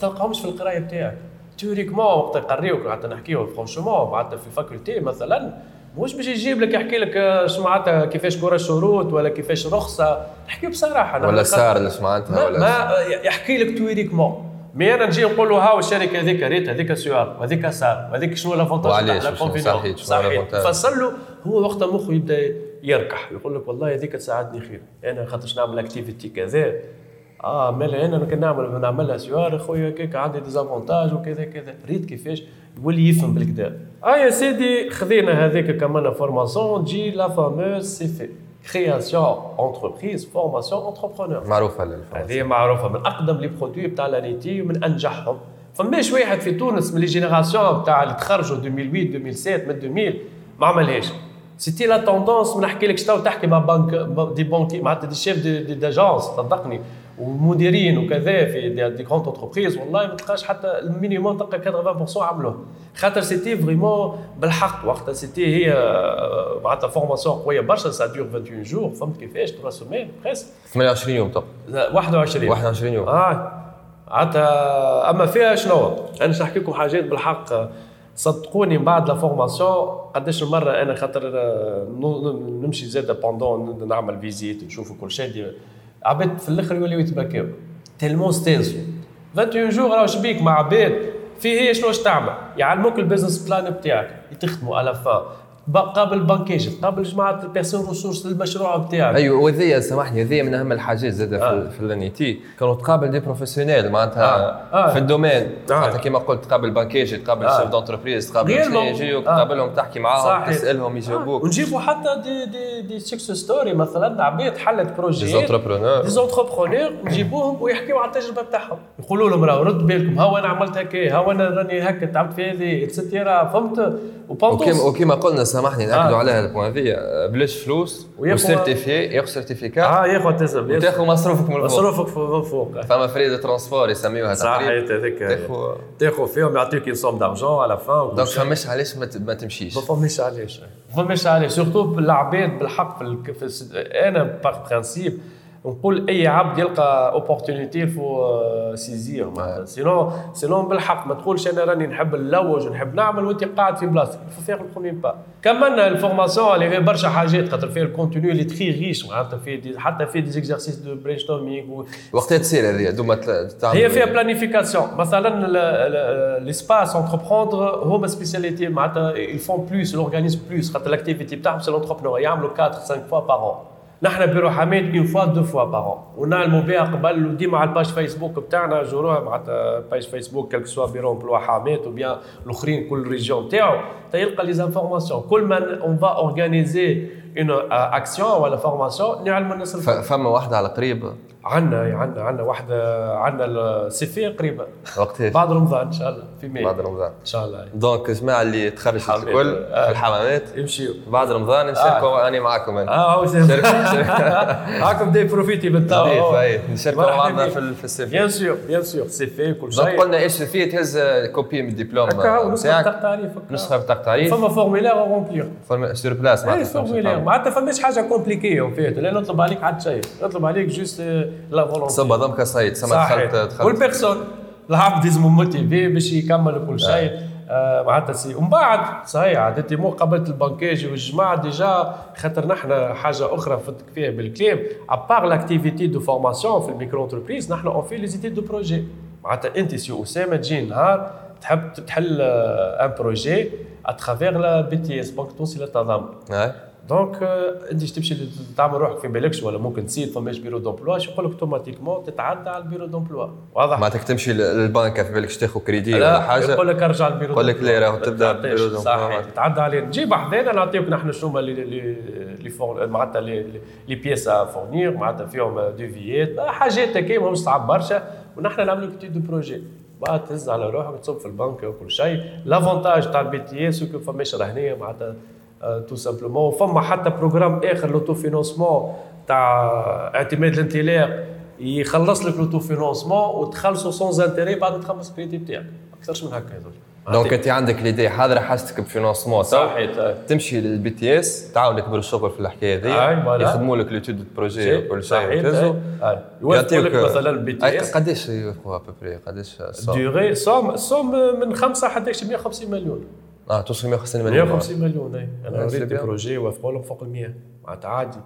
[SPEAKER 2] تلقاهمش في القراية بتاعك. théoriquement وقت يقريوك حتى نحكيو franchement معناتها في ال faculté مثلا. مش باش يجيب لك يحكي لك معناتها كيفاش كراس شروط ولا كيفاش رخصة. نحكيو بصراحة
[SPEAKER 1] ولا SARL معناتها ولا
[SPEAKER 2] ما يحكي لك théoriquement mais أنا نجي نقول له هاو الشركة هذيك ريت هذيك SUARL وهذيك SARL وهذيك شنو
[SPEAKER 1] l'avantage
[SPEAKER 2] تاعها،.
[SPEAKER 1] صحيح،
[SPEAKER 2] صحيح. فصل له هو وقتها مخه يبدأ يركح يقول لك والله هذيك تساعدني خير. أنا خاطرش نعمل activité كذا. آه مالا أنا كان نعمل نعملها SUARL خويا كيك عندي des avantages وكذا كذا. ريت كيفاش؟ يولي يفهم بالكدا آه يا سيدي خذينا هذيك comme formation تجي la fameuse CEFE création entreprise formation entrepreneur
[SPEAKER 1] معروفة للفرنسا
[SPEAKER 2] هذه معروفة من أقدم les produits بتاع l'ANETI ومن أنجحهم. فماش واحد في تونس من les générations بتاع اللي تخرجوا 2008 2007 من 2000 ما عملهاش. c'était la tendance نحكي لك تحكي مع بنك des banquiers معناتها des chefs de, de d'agence صدقني. ومديرين وكذا في des, des comptes entreprises والله ما تلقاش حتى ال minimum تلقى 80% عملوه. خاطر c'était vraiment بالحق وقتها c'était هي آه، معناتها formation قوية برشا ça dure 21 jours فهمت كيفاش؟ 3 semaines presque
[SPEAKER 1] 28 يوم طب.
[SPEAKER 2] 21
[SPEAKER 1] 21 يوم.
[SPEAKER 2] آه. عطا أما فيها شنو؟ أنا باش نحكي لكم حاجات بالحق. صدقوني من بعد la formation قداش مره أنا خاطر آه، نمشي زاد pendant نعمل visites نشوف كل شيء عباد في الآخر يوليو يتبكاو tellement c'est intense 21 jours راهو شبيك مع عباد في هي شنو تعمل؟ يعلموك ال business plan بتاعك. تخدموا على فا. قابل banquier قابل جماعة ال personnes ressources للمشروع بتاعك
[SPEAKER 1] أيوه وهذيا سامحني هذيا من أهم الحاجات زاد في,
[SPEAKER 2] آه.
[SPEAKER 1] في ال ANETI كانوا تقابل des professionnels معناتها
[SPEAKER 2] آه. آه.
[SPEAKER 1] في ال domaine
[SPEAKER 2] آه.
[SPEAKER 1] معناتها كيما قلت تقابل banquiers تقابل
[SPEAKER 2] آه.
[SPEAKER 1] chefs d'entreprise تقابل يجيوك
[SPEAKER 2] آه.
[SPEAKER 1] تقابلهم تحكي معاهم. تسألهم
[SPEAKER 2] آه.
[SPEAKER 1] يجاوبوك
[SPEAKER 2] ونجيبوا حتى des des des success stories مثلا عباد حلت projets
[SPEAKER 1] des entrepreneurs
[SPEAKER 2] des entrepreneurs نجيبوهم ويحكيوا على التجربة بتاعهم يقولوا لهم راه رد بالكم ها أنا عملت هكا ها أنا راني هكا تعبت في هذه et cetera فهمت
[SPEAKER 1] وكيما قلنا سامحني ناكدوا آه. عليها ال point ذي بلاش فلوس و certifiée ياخذ certificat
[SPEAKER 2] آه ياخذ تسب
[SPEAKER 1] وتاخذ مصروفك من
[SPEAKER 2] فوق مصروفك من فوق
[SPEAKER 1] فما frais transport يسميوها
[SPEAKER 2] صحيح هذيك تاخذ فيهم يعطيك une somme d'argent à la
[SPEAKER 1] fin donc فماش علاش ما تمشيش
[SPEAKER 2] ما فماش علاش ما فماش علاش surtout العباد بالحق في, في أنا par principe نقول أي عبد يلقى opportunité il faut saisir sinon sinon بالحق ما تقولش أنا راني نحب نلوج ونحب نعمل وانت قاعد في بلاصتك faut faire le premier pas comme ال formation اللي فيها برشا حاجات. خاطر فيها ال contenu il est très riche معناتها في des حتى في des exercices de brainstorming
[SPEAKER 1] وقتها تصير هذه دوما
[SPEAKER 2] هي فيها planification مثلا l'espace entreprendre هما spécialité معناتها ils font plus l'organisme plus خاطر ال activité بتاعهم c'est l'entrepreneur يعملوا 4 5 fois par نحن بيرو حميد اون فوا دو فوا بارون ونعلموا بها قبل وديما على الباج فيسبوك بتاعنا جوروها معناتها باج فيسبوك كالك سوا بيرو امبلوا حميد وبيان الاخرين كل ريجيون تاعو تيلقى لي زانفورماسيون كل ما اون فا اورغانيزي اون أكسيون ولا فورماسيون نعلموا الناس
[SPEAKER 1] فما واحدة على قريب.
[SPEAKER 2] عندنا عندنا عندنا واحدة عندنا السيفي قريبة.
[SPEAKER 1] وقتها
[SPEAKER 2] بعد رمضان إن شاء الله في ماي
[SPEAKER 1] بعد رمضان.
[SPEAKER 2] إن شاء الله.
[SPEAKER 1] دونك الجماعه اللي تخرجت الكل آه. في الحمامات.
[SPEAKER 2] يمشيو
[SPEAKER 1] بعد رمضان نشاركوا آه. أنا معكم
[SPEAKER 2] أنا. آه معكم دي بروفيتي بالتو
[SPEAKER 1] نشاركوا بعضنا في في السيفي.
[SPEAKER 2] بيان سور بيان سور سيفي كل شيء.
[SPEAKER 1] قلنا إيش السيفي تهز كوبي من الدبلوم
[SPEAKER 2] نسخه بطاقه تعريف
[SPEAKER 1] نسخة بطاقه تعريف
[SPEAKER 2] فما فورميلير رومبلير
[SPEAKER 1] سور بلاس
[SPEAKER 2] معناتها فورميلير معناتها فماش حاجة كومبليكي فيها لا نطلب عليك حتى شيء. نطلب عليك جوست لا فولونتي
[SPEAKER 1] ضمك صعيد سما دخلت
[SPEAKER 2] دخلت. والبيرسون العبد لازم موتيفي باش يكمل كل شيء. آه. معناتها سي ومن بعد صحيح عادتي مو قبلت البنكاج والجماعة ديجا خاطر نحن حاجة أخرى فتك فيها بالكلام. à part l'activité de formation في ال micro-entreprise نحن on fait les études de projet معناتها انت سي اسامه تجي نهار تحب تحل un projet à travers la BTS بنك تونسي للتضامن donc انت تمشي تعمل روحك في بالكش ولا ممكن تسيد فماش bureau d'emploi شو يقول لك automatiquement تتعدى على ال bureau d'emploi
[SPEAKER 1] واضح؟ معناتك تمشي للبنك في بالكش تاخذ كريدي ولا حاجة؟
[SPEAKER 2] يقول لك أرجع البيرو
[SPEAKER 1] يقول لك لا راهو
[SPEAKER 2] تبدأ bureau d'emploi تتعدى عليه. نجيب حذانا نعطيوك نحن شو هما اللي معناتها les pièces à fournir معناتها فيهم devis يات حاجات هكا ماهوش صعب برشا. ونحن نعملوا كتير de projets بعد تهز على روحك تصب في البنك وكل شيء. l'avantage تاع ال BTS فماش رهنيه معناتها تو simplement فما حتى programme اخر l'autofinancement تاع اعتماد الانطلاق يخلص لك l'autofinancement وتخلصوا sans intérêt بعد تخلص الكريدي بتاعك اكثرش من هكا
[SPEAKER 1] donc انت عندك l'idée حاضره حاجتك ب financement
[SPEAKER 2] صحيح
[SPEAKER 1] تمشي لل BTS تعاونك بالشغل في الحكاية هذه يخدموا لك l'étude projet وكل شيء
[SPEAKER 2] يوفقوا لك مثلا ال BTS
[SPEAKER 1] قداش يوفقوا à peu près قداش
[SPEAKER 2] ديغي somme somme من 5 حتى 150 مليون
[SPEAKER 1] آه توصل 150 مليون.
[SPEAKER 2] 150 مليون اي أنا ريت projets وافقوا لهم فوق ال 100 معناتها عادي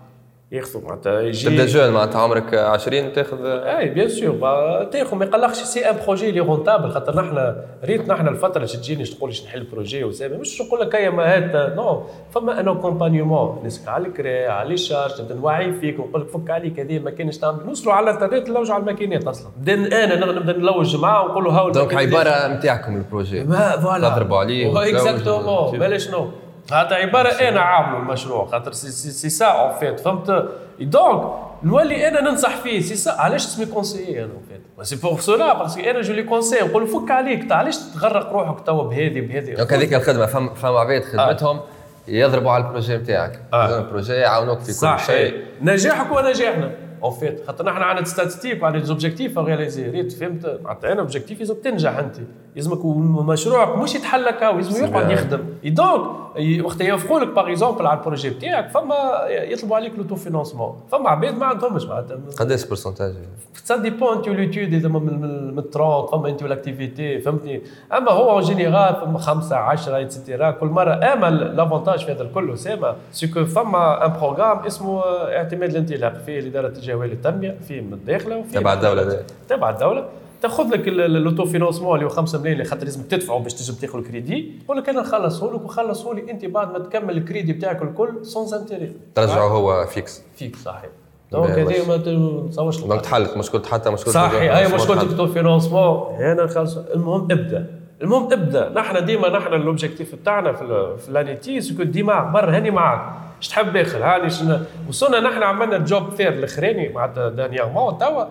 [SPEAKER 2] ياخذوا معناتها
[SPEAKER 1] يجي تبدا jeune معناتها عمرك 20 تاخذ؟
[SPEAKER 2] اي بيان سور تاخذ ما يقلقش. si un projet اللي rentable خاطر نحن ريت نحن الفترة اللي تجيني تقول لي نحل projet وسامي مش نقول لك هيا ما هات. non فما un accompagnement نسك على الكري على ال charges نبدا نوعي فيك ونقول لك فك عليك هذه ما كانش تعمل نوصلوا على الانترنت نلوج على الماكينات أصلا. أنا نبدا نلوج معاه ونقول له هاو
[SPEAKER 1] donc عبارة نتاعكم ال
[SPEAKER 2] projet.
[SPEAKER 1] voilà تضربوا عليه
[SPEAKER 2] exactement مالا شنو هذا عبارة أنا عامله المشروع خاطر c'est, c'est, c'est ça en fait فهمت؟ donc نولي أنا ننصح فيه سي سا علاش تسمي conseiller أنا fait c'est pour cela parce que أنا je les conseille نقول فك عليك علاش تغرق روحك توا بهذه بهذه؟
[SPEAKER 1] donc هذيك الخدمة فما فما عباد خدمتهم يضربوا على ال projet نتاعك
[SPEAKER 2] آه.
[SPEAKER 1] ال projet يعاونوك في كل شيء.
[SPEAKER 2] نجاحك ونجاحنا en fait خاطر نحن عندنا statistiques وعندنا objectifs réalisés ريت فهمت؟ معناتها أنا objectif تنجح أنت. لازمك مشروعك مش يتحل هكا لازم يقعد يخدم. donc وقت يوافقوا لك par exemple على ال projet بتاعك فما يطلبوا عليك l'autofinancement فما عباد ما عندهمش معناتها.
[SPEAKER 1] قداش pourcentage
[SPEAKER 2] ça dépend انت l'étude اذا من 30 فما انت وال activité فهمتني؟ أما هو en général فما 5 10 et cetera كل مرة أما l'avantage في هذا الكل اسامه c'est que فما un programme اسمه اعتماد الانطلاق فيه الاداره التجاريه للتنميه فيه من الداخله وفيه
[SPEAKER 1] تبع الدولة.
[SPEAKER 2] تبع الدولة. تاخذ لك l'autofinancement اللي هو 5 ملايين اللي خاطر لازم تدفعوا باش تجم تاخذ الكريدي يقول لك أنا نخلصه لك وخلصه لي أنت بعد ما تكمل الكريدي بتاعك الكل sans intérêt
[SPEAKER 1] ترجعه هو fixe
[SPEAKER 2] fixe صحيح. donc هذه ما تصورش
[SPEAKER 1] donc تحلت مشكلة حتى مشكلة
[SPEAKER 2] صحيح. هي مشكلة لوتو فينونسمون هنا نخلص المهم ابدأ. المهم ابدأ. نحن ديما نحن ال objectif بتاعنا في في l'ANETI c'est que ديما عبر هاني معك اش تحب داخل هاني وصلنا نحن عملنا job fair الأخراني معناتها dernièrement توا.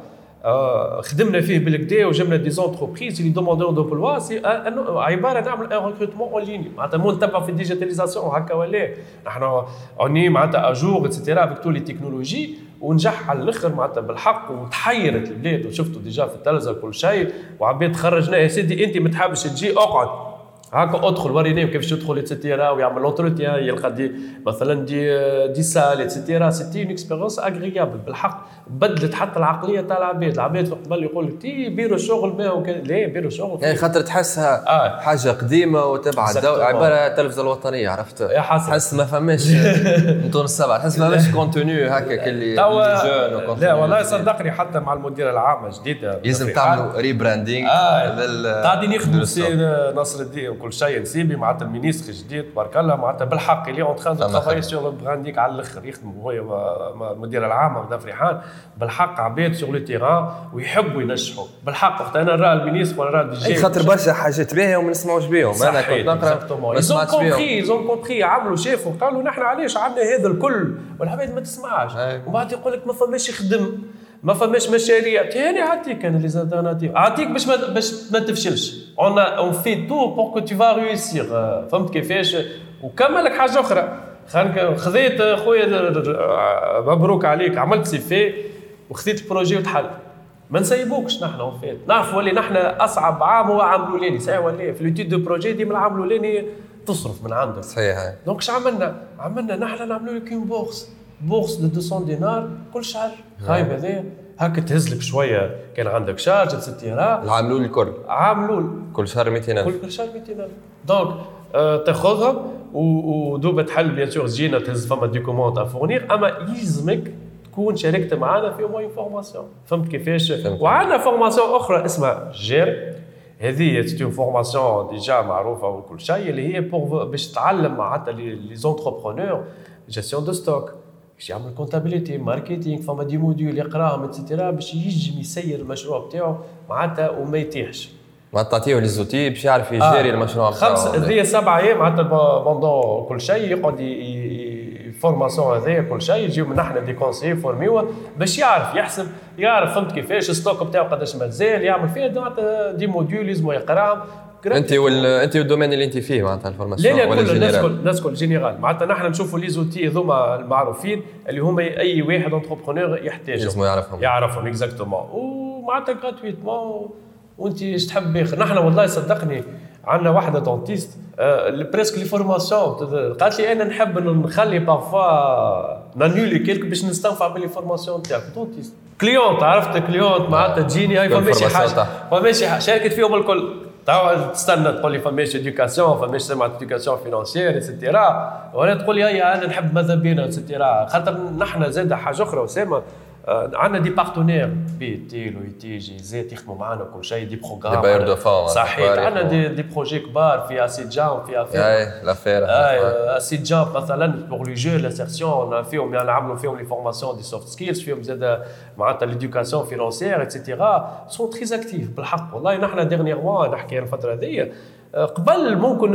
[SPEAKER 2] خدمنا فيه بالكدا وجبنا des entreprises اللي demandeurs d'emploi c'est عباره نعمل un recrutement en ligne معناتها مو نتبع في ال digitalisation هكا ولا نحن اوني معناتها à jour et cetera avec toutes les technologies ونجح على الآخر معناتها بالحق وتحيرت البلاد وشفتوا déjà في التلفزه كل شيء. وعباد خرجناه يا سيدي انت ما تحبش تجي اقعد. هاكا أدخل وريني كيفاش تدخل et cetera ويعمل l'entretien يلقى des مثلا des des salles et cetera c'était une expérience agréable بالحق بدلت حتى العقلية تاع العباد. العباد قبل يقول لك تي بيرو شغل ما لا بيرو شغل.
[SPEAKER 1] يعني خاطر تحسها آه. حاجة قديمة وتبع الدولة عبارة التلفزه الوطنية عرفت؟ تحس ما فماش نطون السبعه تحس ما فماش contenu هكا اللي
[SPEAKER 2] لا والله صدقني حتى مع المديره العامه جديده
[SPEAKER 1] لازم تعملوا rebranding
[SPEAKER 2] آه. قاعدين يخدموا سي نصر الدين. وكل شيء n'oublie pas معناتها ال ministre الجديد تبارك الله معناتها بالحق اللي en train travailler sur branding على الآخر يخدموا هو المديره العامه مدام فريحان بالحق عباد sur le terrain ويحبوا ينجحوا بالحق وقت أنا نرى ال ministre ولا نرى
[SPEAKER 1] DG خاطر برشا حاجات باهيه وما نسمعوش بهم
[SPEAKER 2] أنا كنت نقرأ ما سمعتش بهم ils ont compris عملوا شافوا. قالوا نحن علاش عندنا هذا الكل؟ والعباد ما تسمعش. ومن بعد يقول لك ما فماش يخدم. ما فماش مشاريع. تاني عطيك أنا les alternatives عطيك باش ما باش ما تفشلش. on on fait tout pour que tu vas réussir فهمت كيفاش؟ وكمل لك حاجة أخرى. خذيت خويا مبروك عليك. عملت CV وخذيت ال projet وتحل. ما نسيبوكش نحن en fait نعرفوا اللي نحن أصعب عام هو عام الأولاني. صحيح ولا في l'étude de projet ديما العام الأولاني تصرف من عندك.
[SPEAKER 1] صحيح.
[SPEAKER 2] donc اش عملنا؟ عملنا نحن نعملوا لك une bourse bourse de 200 دينار كل شهر. خايب هذايا هكا تهز لك شوية. كان عندك charges et cetera
[SPEAKER 1] العاملول الكل.
[SPEAKER 2] عاملول
[SPEAKER 1] كل شهر 200000
[SPEAKER 2] كل شهر 200000 donc آه تاخذها ودوبا تحل bien sûr تجينا تهز فما documents à fournir أما يلزمك تكون شاركت معنا في moins formation فهمت كيفاش؟ وعندنا formation أخرى اسمها جير. هذه cette formation déjà معروفة وكل شيء اللي هي باش تعلم معناتها les entrepreneurs gestion de stock باش يعمل comptabilité marketing فما des modules يقراهم et cetera باش يجم يسير المشروع بتاعو معناتها وما يطيحش
[SPEAKER 1] معناتها تعطيه les outils باش يعرف يجيري آه. المشروع
[SPEAKER 2] خمس هذه سبع أيام معناتها pendant كل شيء يقعد formation هذايا كل شيء يجيو من إحنا des conseillers يفورميوه باش يعرف يحسب يعرف فهمت كيفاش stock ال بتاعو قداش مازال يعمل فيها des modules لازم يقراهم.
[SPEAKER 1] أنت وال... أنت وال domaine اللي أنت فيه معناتها ال formation
[SPEAKER 2] لا لا كل الناس كل الناس كل général معناتها نحن نشوفوا les outils هذوما المعروفين اللي هما أي واحد entrepreneur يحتاجهم.
[SPEAKER 1] لازم يعرفهم.
[SPEAKER 2] يعرفهم exactement ومعناتها gratuitement وأنت إيش تحب اخر نحن والله صدقني عندنا واحدة dentiste آه presque les formations قالت لي أنا نحب نخلي parfois نانيولي كيلك باش نستنفع بال les formations تاعك. dentiste كليونت عرفت؟ كليونت معناتها تجيني هاي فماشي حاجة. فماشي شاركت فيهم الكل. تستنى تقول لي فماش اديوكاسيون فماش سمعت اديوكاسيون فينونسيير اتسيتيرا ولا تقول لي أنا نحب ماذا بينا اتسيتيرا خاطر نحن زاد حاجة أخرى اسامه عندنا دي بارتنير بي تي لو تي جي زيت يخدموا معنا كل شيء دي بروغرام.
[SPEAKER 1] دي باير دو فون
[SPEAKER 2] صحيح. عندنا دي, دي بروجي كبار في أسيد جام في
[SPEAKER 1] أفير. اي لافير.
[SPEAKER 2] آي أسيد جام مثلا بور لي جو لاسيرسيون فيهم يعني نعملوا فيهم لي فورماسيون دي سوفت سكيلز فيهم زاد معناتها l'éducation financière et cetera sont très actives بالحق. والله نحن dernièrement نحكي الفترة هذيا قبل ممكن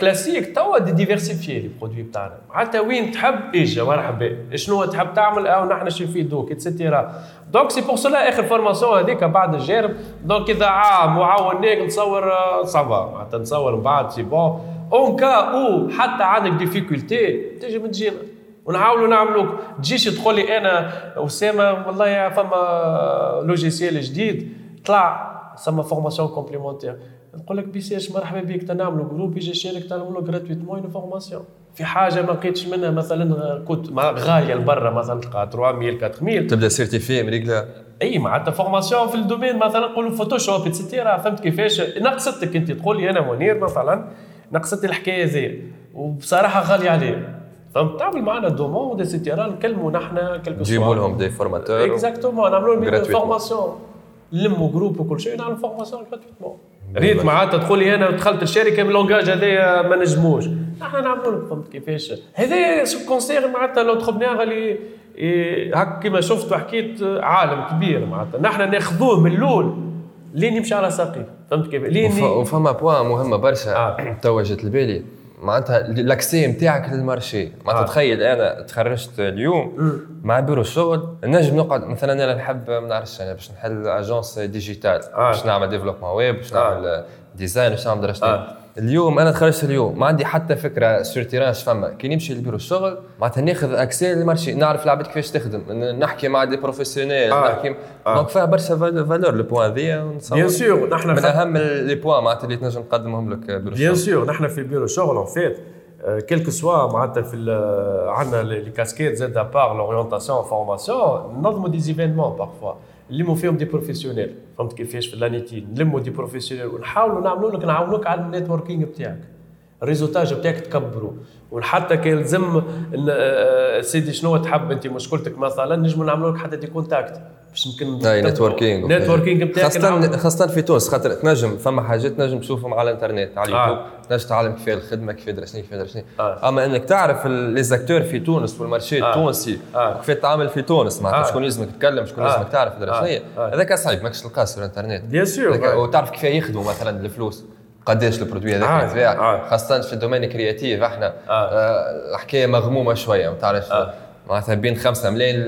[SPEAKER 2] كلاسيك توا diversifier les produits بتاعنا. معناتها وين تحب إجا مرحبا شنو تحب تعمل؟ أو نحن شو نفيدوك et cetera donc c'est pour cela آخر formation هذيك بعد الجارب donc إذا عام وعاوناك نتصور ça va معناتها نتصور من بعد c'est bon en cas أو حتى عندك difficulté من تجينا ونحاولوا نعملوك تجيش تقول لي أنا اسامه والله فما logiciel جديد. طلع سما فورماسيون كومبليمونتير نقول لك بيساش مرحبا بك تنعملوا groupe يجي يشارك تعملوا gratuitement une formation في حاجة ما لقيتش منها مثلا كنت غاليه لبرا مثلا تلقى 3000 4000
[SPEAKER 1] تبدأ certifiée أمريكا
[SPEAKER 2] إي معناتها formation في ال domaine مثلا نقولوا فوتوشوب et cetera فهمت كيفاش؟ نقصتك أنت. تقول لي أنا منير مثلا نقصت الحكاية زي وبصراحة غاليه عليه. فهمت؟ تعمل معنا demande et cetera نكلموا نحن
[SPEAKER 1] quelqu'un نجيبوا لهم des formateurs
[SPEAKER 2] exactement نعملوا لهم formation نلموا groupe وكل شيء نعمل formation gratuitement ريت معناتها تقول أنا دخلت الشركة من ال langage هذايا ما نجموش. نحن نعملوا لك فهمت كيفاش. هذا ce qui concerne معناتها l'entrepreneur اللي هكا كيما شفت وحكيت عالم كبير معناتها. نحن ناخذوه من الأول لين يمشي على ساقيه فهمت كيف؟
[SPEAKER 1] لين وفما point مهمة برشا. آه. توا جات لبالي. معناتها ال accès نتاعك لل marché معناتها
[SPEAKER 2] آه.
[SPEAKER 1] تخيل أنا تخرجت اليوم مع بيرو الشغل نجم نقعد مثلا أنا نحب ما نعرفش أنا باش نحل agence digitale
[SPEAKER 2] آه.
[SPEAKER 1] باش نعمل développement web باش
[SPEAKER 2] آه.
[SPEAKER 1] design باش نعمل درجتين
[SPEAKER 2] آه.
[SPEAKER 1] اليوم أنا تخرجت اليوم ما عندي حتى فكرة sur terrain فما كي نمشي لبيرو الشغل معناتها ناخذ accès لل marché نعرف العباد كيفاش تخدم نحكي مع des professionnels
[SPEAKER 2] آه.
[SPEAKER 1] نحكي
[SPEAKER 2] آه.
[SPEAKER 1] donc فيها برشا valeur le point ذي
[SPEAKER 2] bien sûr نحن
[SPEAKER 1] من أهم les points معناتها اللي تنجم تقدمهم لك bureau
[SPEAKER 2] bien
[SPEAKER 1] الشغل
[SPEAKER 2] sûr نحن في بيرو شغل en fait quelque soit معناتها في عندنا les casquettes زاد à part l'orientation formation ننظموا des événements parfois نلموا فيهم des professionnels. فهمت كيفاش في l'ANETI نلموا des professionnels ونحاولوا نعملوا لك نعاونوك على ال networking بتاعك. ال réseautage بتاعك تكبروا وحتى كي يلزم إن- آه، سيدي شنو تحب أنت مشكلتك مثلا نجموا نعملوا لك حتى des contacts باش يمكن
[SPEAKER 1] أي networking
[SPEAKER 2] networking بتاعك
[SPEAKER 1] خاصة. خاصة في تونس خاطر تنجم فما حاجات تنجم تشوفهم على الإنترنت على
[SPEAKER 2] آه.
[SPEAKER 1] اليوتيوب تنجم تعلم كيف الخدمة كيف درسني كيف درسني
[SPEAKER 2] آه.
[SPEAKER 1] أما إنك تعرف les acteurs في تونس وال marché
[SPEAKER 2] آه.
[SPEAKER 1] التونسي
[SPEAKER 2] آه.
[SPEAKER 1] وكيف تتعامل في تونس معناتها
[SPEAKER 2] آه.
[SPEAKER 1] شكون لازمك تتكلم شكون
[SPEAKER 2] آه.
[SPEAKER 1] لازمك تعرف
[SPEAKER 2] آه.
[SPEAKER 1] درسني
[SPEAKER 2] آه.
[SPEAKER 1] هذاك صعيب ماكش تلقاه في الإنترنت
[SPEAKER 2] bien sûr
[SPEAKER 1] هذاك- وتعرف كيف يخدموا مثلا الفلوس قداش ال produit هذاك
[SPEAKER 2] آه.
[SPEAKER 1] يتباع
[SPEAKER 2] آه.
[SPEAKER 1] خاصة في ال domaine créatif إحنا
[SPEAKER 2] آه.
[SPEAKER 1] آه، الحكاية مغمومة شوية ما تعرفش
[SPEAKER 2] آه.
[SPEAKER 1] معناتها بين 5 ملايين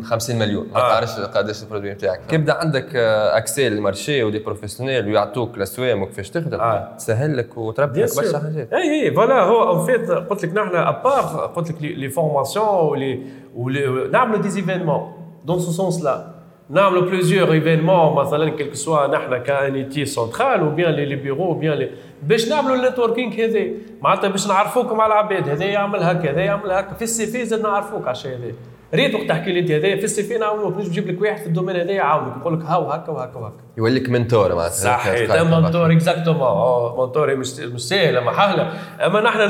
[SPEAKER 1] ل 50 مليون ما
[SPEAKER 2] آه.
[SPEAKER 1] تعرفش قداش ال produit نتاعك كيبدأ عندك آه، accès لل marché و des professionnels ويعطوك الاسوام وكيفاش تخدم
[SPEAKER 2] آه.
[SPEAKER 1] تسهل لك وتربح
[SPEAKER 2] bien
[SPEAKER 1] لك برشا حاجات
[SPEAKER 2] اي اي voilà هو en fait قلت لك نحن à part قلت لك les formations و les و les نعملوا des événements dans ce sens-là نعملوا plusieurs événements مثلا quelque soit نحن ك ANETI centrale ou bien les bureaux bien les باش نعملوا ال networking هذا معناتها باش نعرفوكم على العباد هذا يعمل هكا هذا يعمل هكا. في السي في زاد نعرفوك على الشيء هذا. ريت وقت تحكي لي أنت هذا في السي في نعاونوك نجم نجيب لك واحد في ال domaine هذا يعاونك يقول لك هاو هكا وهكا وهكا.
[SPEAKER 1] يوليك mentor معناتها.
[SPEAKER 2] صحيح ده mentor exactement mentor مش مش سهله محاله أما نحن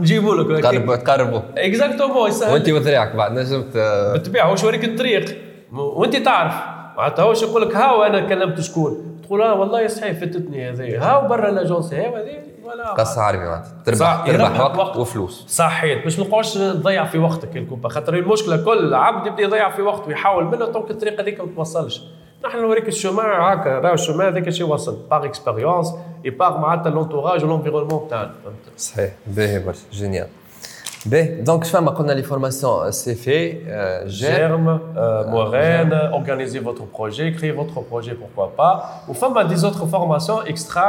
[SPEAKER 2] نجيبوا لك
[SPEAKER 1] تقربوا تقربوا
[SPEAKER 2] exactement
[SPEAKER 1] وأنت وذراعك بعد نجمت آه،
[SPEAKER 2] بالطبيعه هو يوريك الطريق؟ وانت تعرف. معناتها هو يقول لك هاو أنا كلمت شكون؟ تقول آه والله صحيح فاتتني هذه. هاو برا l'agence هاو هذه ولا
[SPEAKER 1] قصة عربي معناتها. تربح تربح وقت
[SPEAKER 2] وقت.
[SPEAKER 1] وفلوس.
[SPEAKER 2] صحيح. باش ما نقعدش تضيع في وقتك الكوبا خاطر المشكلة كل عبد يبدأ يضيع في وقته ويحاول منه donc الطريقة هذيك ما توصلش. نحن نوريك ال chemin هكا راهو ال chemin هذاك شي وصل. par expérience اي par معناتها l'entourage و l'environnement تاعنا
[SPEAKER 1] صحيح. باهي برشا. génial. باهي donc فما قلنا les formations c'est في جير
[SPEAKER 2] GERME, euh, MORAINE, organisez votre projet, créez votre projet, pourquoi pas. Ou فما des autres formations extra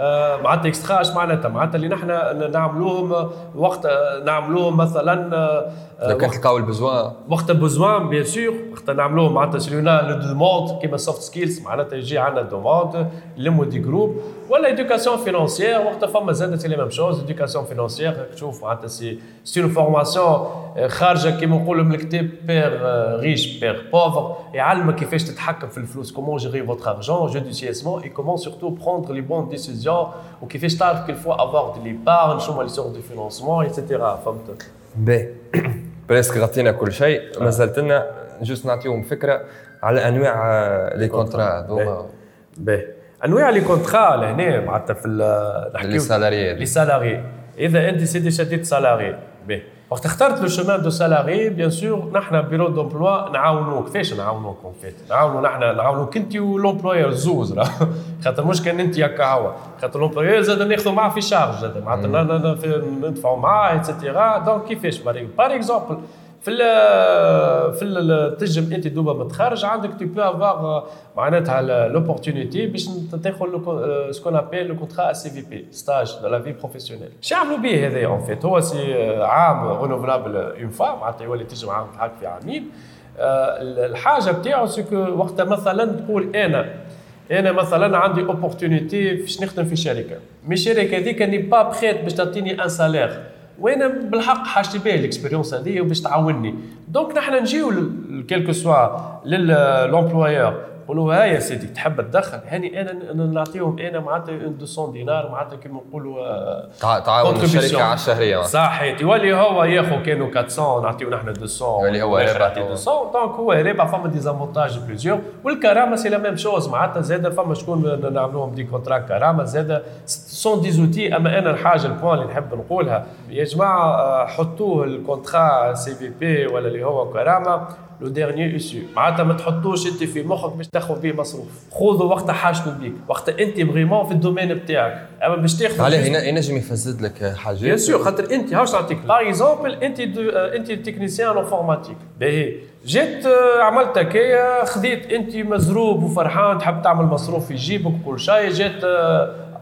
[SPEAKER 2] آه، معناتها extra اش معناتها معناتها اللي نحن نعملوهم وقت آه، نعملوهم مثلا آه،
[SPEAKER 1] لو كان تلقاو البزوان
[SPEAKER 2] وقت بوزوان bien sûr وقت نعملوه معناتها selon la demande كيما soft skills معناتها يجي عندنا demande نلموا des groupes ولا éducation financière وقت فما زاد c'est la même chose éducation financière تشوف معناتها c'est c'est une formation خارجة كيما نقولوا من الكتاب père riche père pauvre يعلمك كيفاش تتحكم في الفلوس comment gérer votre argent judicieusement et comment surtout prendre les bonnes décisions وكيفاش تعرف qu'il faut avoir de l'épargne شنو هما les sortes de financement et cetera فهمت؟
[SPEAKER 1] باهي presque غطينا كل شيء. ما زالت لنا juste نعطيهم فكرة على أنواع آه، les contrats هذوما.
[SPEAKER 2] باهي أنواع les contrats لهنا معناتها في نحكيو
[SPEAKER 1] les salariés
[SPEAKER 2] les salariés. إذا أنت سيدي شديد salarié. باهي وقت اخترت le chemin de salarié bien sûr نحن bureau d'emploi نعاونوك. كيفاش نعاونوك en fait نعاونو نحن نعاونوك انت و l'employeur زوز. خاطر مش كان انت هكا هو خاطر l'employeur زاد ناخذوا معاه في charge زاد. معناتها ندفعوا معاه et cetera donc كيفاش؟ par exemple في ال في ال تنجم أنت d'abord متخرج عندك tu peux avoir معناتها l'opportunité باش تاخذ ce qu'on appelle le contrat CIVP stage de la vie professionnelle يعملوا به هذا en fait هو c'est عام renouvelable une fois معناتها يولي تنجم عام تحك في عامين. آه، الحاجة بتاعو c'est que وقتها مثلا تقول أنا أنا مثلا عندي opportunité باش نخدم في شركة. mais الشركة هذيك أني pas prête باش تعطيني un salaire وأنا بالحق حاجتي بها ال expérience هذه وباش تعاوني donc نحن نجيو quel que soit لل employeur نقولوا ها يا سيدي تحب تدخل؟ هاني أنا نعطيهم أنا معناتها 200 دينار معناتها كيما نقولوا آه،
[SPEAKER 1] تع- تعاون. الشركة على الشهرية.
[SPEAKER 2] صحيح يولي هو ياخذ كانوا 400 نعطيو نحن 200
[SPEAKER 1] يولي هو رابح
[SPEAKER 2] يعطي
[SPEAKER 1] هو.
[SPEAKER 2] 200 donc هو رابح فما des avantages plusieurs والكرامة c'est la même chose معناتها زاد فما شكون نعملوهم des contrats كرامة زاد sont des outils اما أنا الحاجة ال point اللي نحب نقولها. يا جماعة آه، حطوه ال contrat CIVP ولا اللي هو كرامة le dernier issue معناتها ما تحطوش انت في مخك باش تاخذ به مصروف. خذوا وقت حاجته بيك. وقت انت vraiment في ال domaine بتاعك. أما باش تاخذ
[SPEAKER 1] عليه ينجم يفسد لك حاجات
[SPEAKER 2] bien sûr خاطر انت هاوش نعطيك par exemple انت آه، انت technicien informatique باهي. جيت آه، عملت هكايا خذيت انت مزروب وفرحان تحب تعمل مصروف في جيبك وكل شيء. جات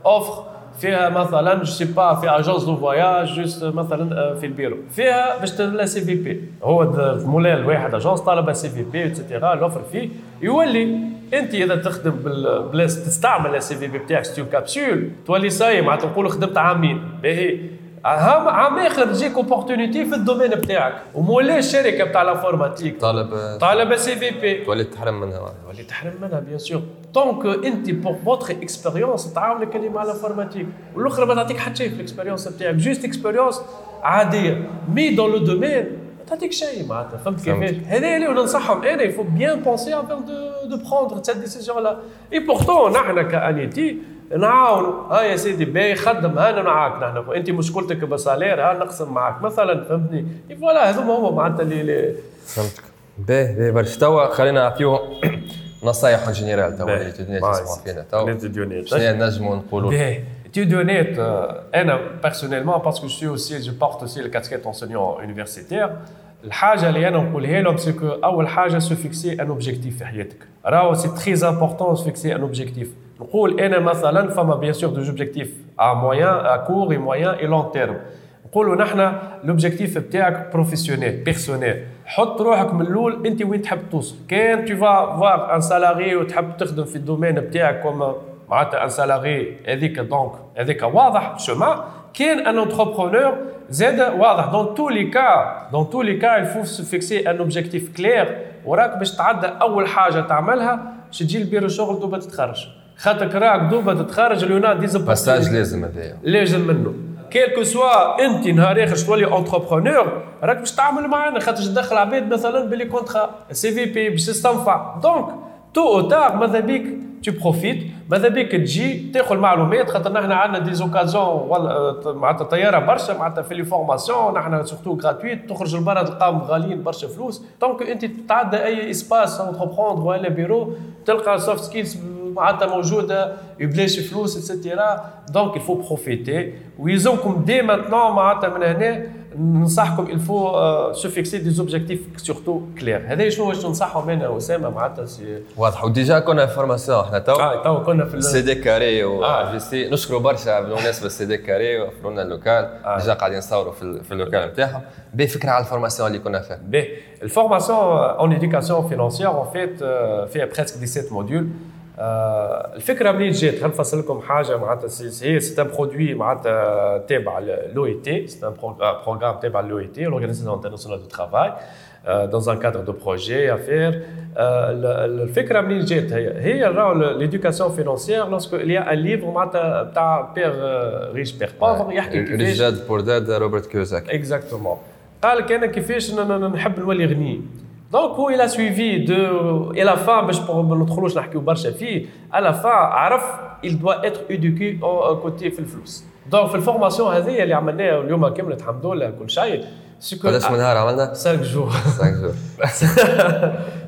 [SPEAKER 2] offre فيها مثلا je sais pas في agence de voyage juste مثلا في البيرو. فيها باش تملا CIVP هو مولاي الواحد agence طالب CIVP et cetera ال offre فيه. يولي أنت إذا تخدم بالبلاصه تستعمل ال CIVP بتاعك ستيو كابسول تولي ساي معناتها نقولوا خدمت عامين. باهي. عام اخر تجيك opportunité في ال domaine بتاعك ومولاي الشركة بتاع ال
[SPEAKER 1] informatique
[SPEAKER 2] طالب طالب CIVP
[SPEAKER 1] تولي تحرم منها
[SPEAKER 2] تولي تحرم منها bien sûr donc انت pour votre expérience تعاونك اللي مع ال informatique والاخرى ما تعطيك حتى شيء في ال expérience بتاعك juste expérience عاديه mais dans le domaine ما تعطيك شيء معناتها فهمت كيفاش هذا اللي ننصحهم أنا il faut bien penser avant de de prendre cette décision-là et pourtant نحن كانيتي نعاونوا ها يا سيدي باهي خدم أنا معاك نحن. انت مشكلتك ب salaire ها نقسم معاك. مثلا فهمتني؟ voilà هذوما هما معناتها اللي
[SPEAKER 1] فهمتك. باهي باهي برشا توا خلينا نعطيوهم نصايح générales توا اللي تسمعوا فينا توا شنو نجموا نقولوا
[SPEAKER 2] étudiante, أنا personnellement parce que je suis aussi je porte aussi la casquette enseignant universitaire الحاجة اللي أنا نقولها لهم c'est que أول حاجة se fixer un objectif في حياتك. راهو c'est très important se fixer un objectif نقول أنا مثلا فما bien sûr deux objectifs à moyen à court et moyen et long terme نقولوا نحن l'objectif بتاعك professionnel personnel حط روحك من الأول أنت وين تحب توصل؟ كان tu vas un salarié وتحب تخدم في ال domaine بتاعك comme معناتها un salarié هذيك donc هذيك واضح شوما كان un entrepreneur زاد واضح. dans tous les cas dans tous les cas il faut fixer un objectif clair وراك باش تعدى أول حاجة تعملها باش تجي البيرو شغل دوبا تتخرج. خاطرك راك دوبا تتخرج اليونا des
[SPEAKER 1] passages لازم هذايا.
[SPEAKER 2] لازم منه. quel que soit انت نهار اخر تولي entrepreneur راك باش تعمل معنا خاطر تدخل عباد مثلا ب les contrats CIVP باش تستنفع donc tôt ou tard ماذا بيك؟ tu profites ماذا بيك؟ تجي تاخذ معلومات خاطر نحن عندنا des occasions معناتها طيارة برشا معناتها في les formations نحن surtout gratuites تخرج لبرا تلقاهم غاليين برشا فلوس. donc انت تتعدى أي espace entreprendre ولا بيرو تلقى soft skills معناتها موجودة ببلاش فلوس et cetera donc il faut profiter ويلزمكم dès maintenant معناتها من هنا. ننصحكم il faut se fixer des objectifs surtout clairs هذا شنو واش ننصحهم أنا أسامة؟ معناتها
[SPEAKER 1] واضح. و déjà كنا formation إحنا تو.
[SPEAKER 2] آه تو كنا في
[SPEAKER 1] ال CDCARI و آه. si. نشكروا برشا بالمناسبه ال CDCARI وفروا لنا ال local. آه. déjà قاعدين نصوروا في, في ال local نتاعهم. بفكره على ال formation اللي كنا فيها.
[SPEAKER 2] باهي ال formation en éducation financière en fait فيها presque 17 modules الفكرة منين جات؟ خلينا نفصل لكم حاجة معناتها. هي c'est un produit معناتها تابع l'OIT. c'est un programme تابع l'OIT. l'Organisation internationale du travail dans un cadre de projet à faire. الفكرة منين جات؟ هي؟ هي راهو l'éducation financière a un livre معناتها تاع père riche père pauvre يحكي
[SPEAKER 1] كيفاش ريجاد Poor Dad روبرت كيوزاك
[SPEAKER 2] exactement قال لك أنا كيفاش نحب نولي غني. donc هو il a suivi donc à la fin باش ما ندخلوش نحكيو برشا فيه à la fin عرف il doit être éduqué côté في الفلوس donc في ال formation هذه اللي عملناها اليوم كملت الحمد لله كل شيء
[SPEAKER 1] قداش من نهار عملنا؟
[SPEAKER 2] 5 jours
[SPEAKER 1] 5 jours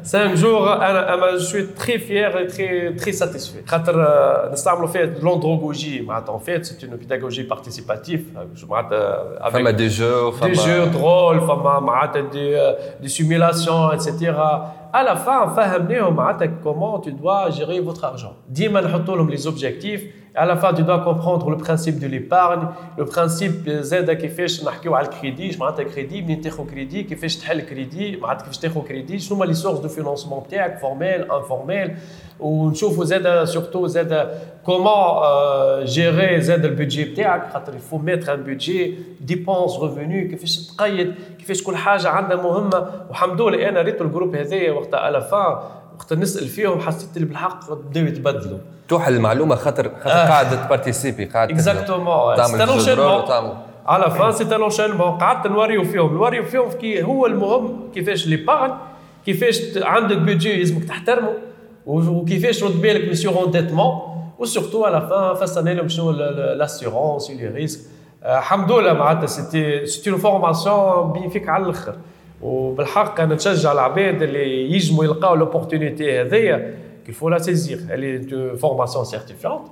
[SPEAKER 2] 5 jours أنا أنا je suis très fier très très satisfait خاطر نستعملوا فيها l'andragogie معناتها en fait c'est une pédagogie participative معناتها
[SPEAKER 1] فما des jeux
[SPEAKER 2] des jeux de rôle فما معناتها des des simulations et cetera à la fin فهمناهم معناتها comment tu dois gérer votre argent. ديما نحطوا لهم les objectifs à la fin tu dois comprendre le principe de l'épargne le principe زاد كيفاش نحكيو على الكريدي معناتها كريدي منين تاخذ كريدي كيفاش تحل كريدي معناتها كيفاش تاخذ كريدي شنو هما les sources de financement تاعك formelles informelles ونشوفوا زاد surtout زاد comment gérer زاد ال budget بتاعك خاطر il faut mettre un budget dépenses revenus كيفاش تقيد كيفاش كل حاجة عندها مهمه والحمد لله أنا ريت ال groupe هذايا وقتها à la fin وقت نسأل فيهم حسيت اللي بالحق بداو يتبدلوا.
[SPEAKER 1] توحل المعلومة خاطر خاطر آه. قاعد ت participer قاعد
[SPEAKER 2] exactement تعمل à la fin c'est un enchaînement قعدت نوريو فيهم. نوريو فيهم كي هو المهم كيفاش l'épargne كيفاش عندك budget لازمك تحترمه وكيفاش رد بالك من surendettement و surtout à la fin فسرنا لهم شنو l'assurance les risques الحمد لله معناتها c'était c'était formation bénéfique على الأخر. وبالحق أنا نشجع العباد اللي يجموا يلقاو l'opportunité هذيا qu'il faut la saisir les formations certifiantes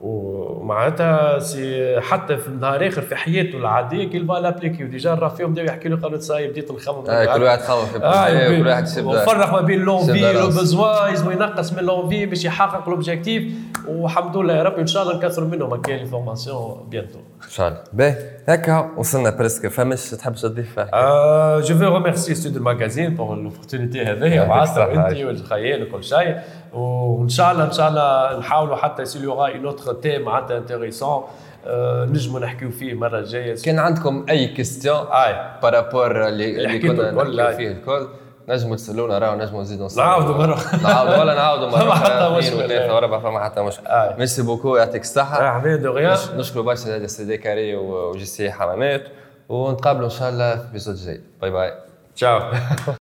[SPEAKER 2] ومعناتها سي حتى في النهار آخر في حياته العادية qu'il va l'appliquer و déjà راه فيهم بداو يحكي له قالوا صايب بديت نخمم
[SPEAKER 1] آه كل واحد خمم في آه كل واحد
[SPEAKER 2] يبدا وفرق ما بين l'envie le besoin يلزم ينقص من l'envie باش يحقق l'objectif والحمد لله يا ربي إن شاء الله نكثروا منهم هكا les formations bientôt.
[SPEAKER 1] إن شاء الله. باهي. هكا وصلنا presque فماش تحب تضيف
[SPEAKER 2] آه je vais remercier studio الماجازين pour l'opportunité هذه معناتها انت والخيال وكل شيء. وإن شاء الله إن شاء الله نحاولوا حتى si l'on a un autre thème معناتها intéressant نجموا نحكيو فيه المره الجايه
[SPEAKER 1] كان عندكم أي question اي par rapport اللي, اللي كنا نحكيو فيه الكل؟ نجموا تسالونا راه نجموا نزيدوا
[SPEAKER 2] نعاودوا مرة.
[SPEAKER 1] نعاودوا ولا نعاودوا مرة.
[SPEAKER 2] فما حتى مشكل
[SPEAKER 1] وثلاثه وربع فما حتى مشكل merci beaucoup يعطيك الصحة.
[SPEAKER 2] حبيبي de rien
[SPEAKER 1] نشكروا برشا سي دي كاري و JCI حمامات ونتقابلوا إن شاء الله في épisode جاي. bye bye.
[SPEAKER 2] ciao.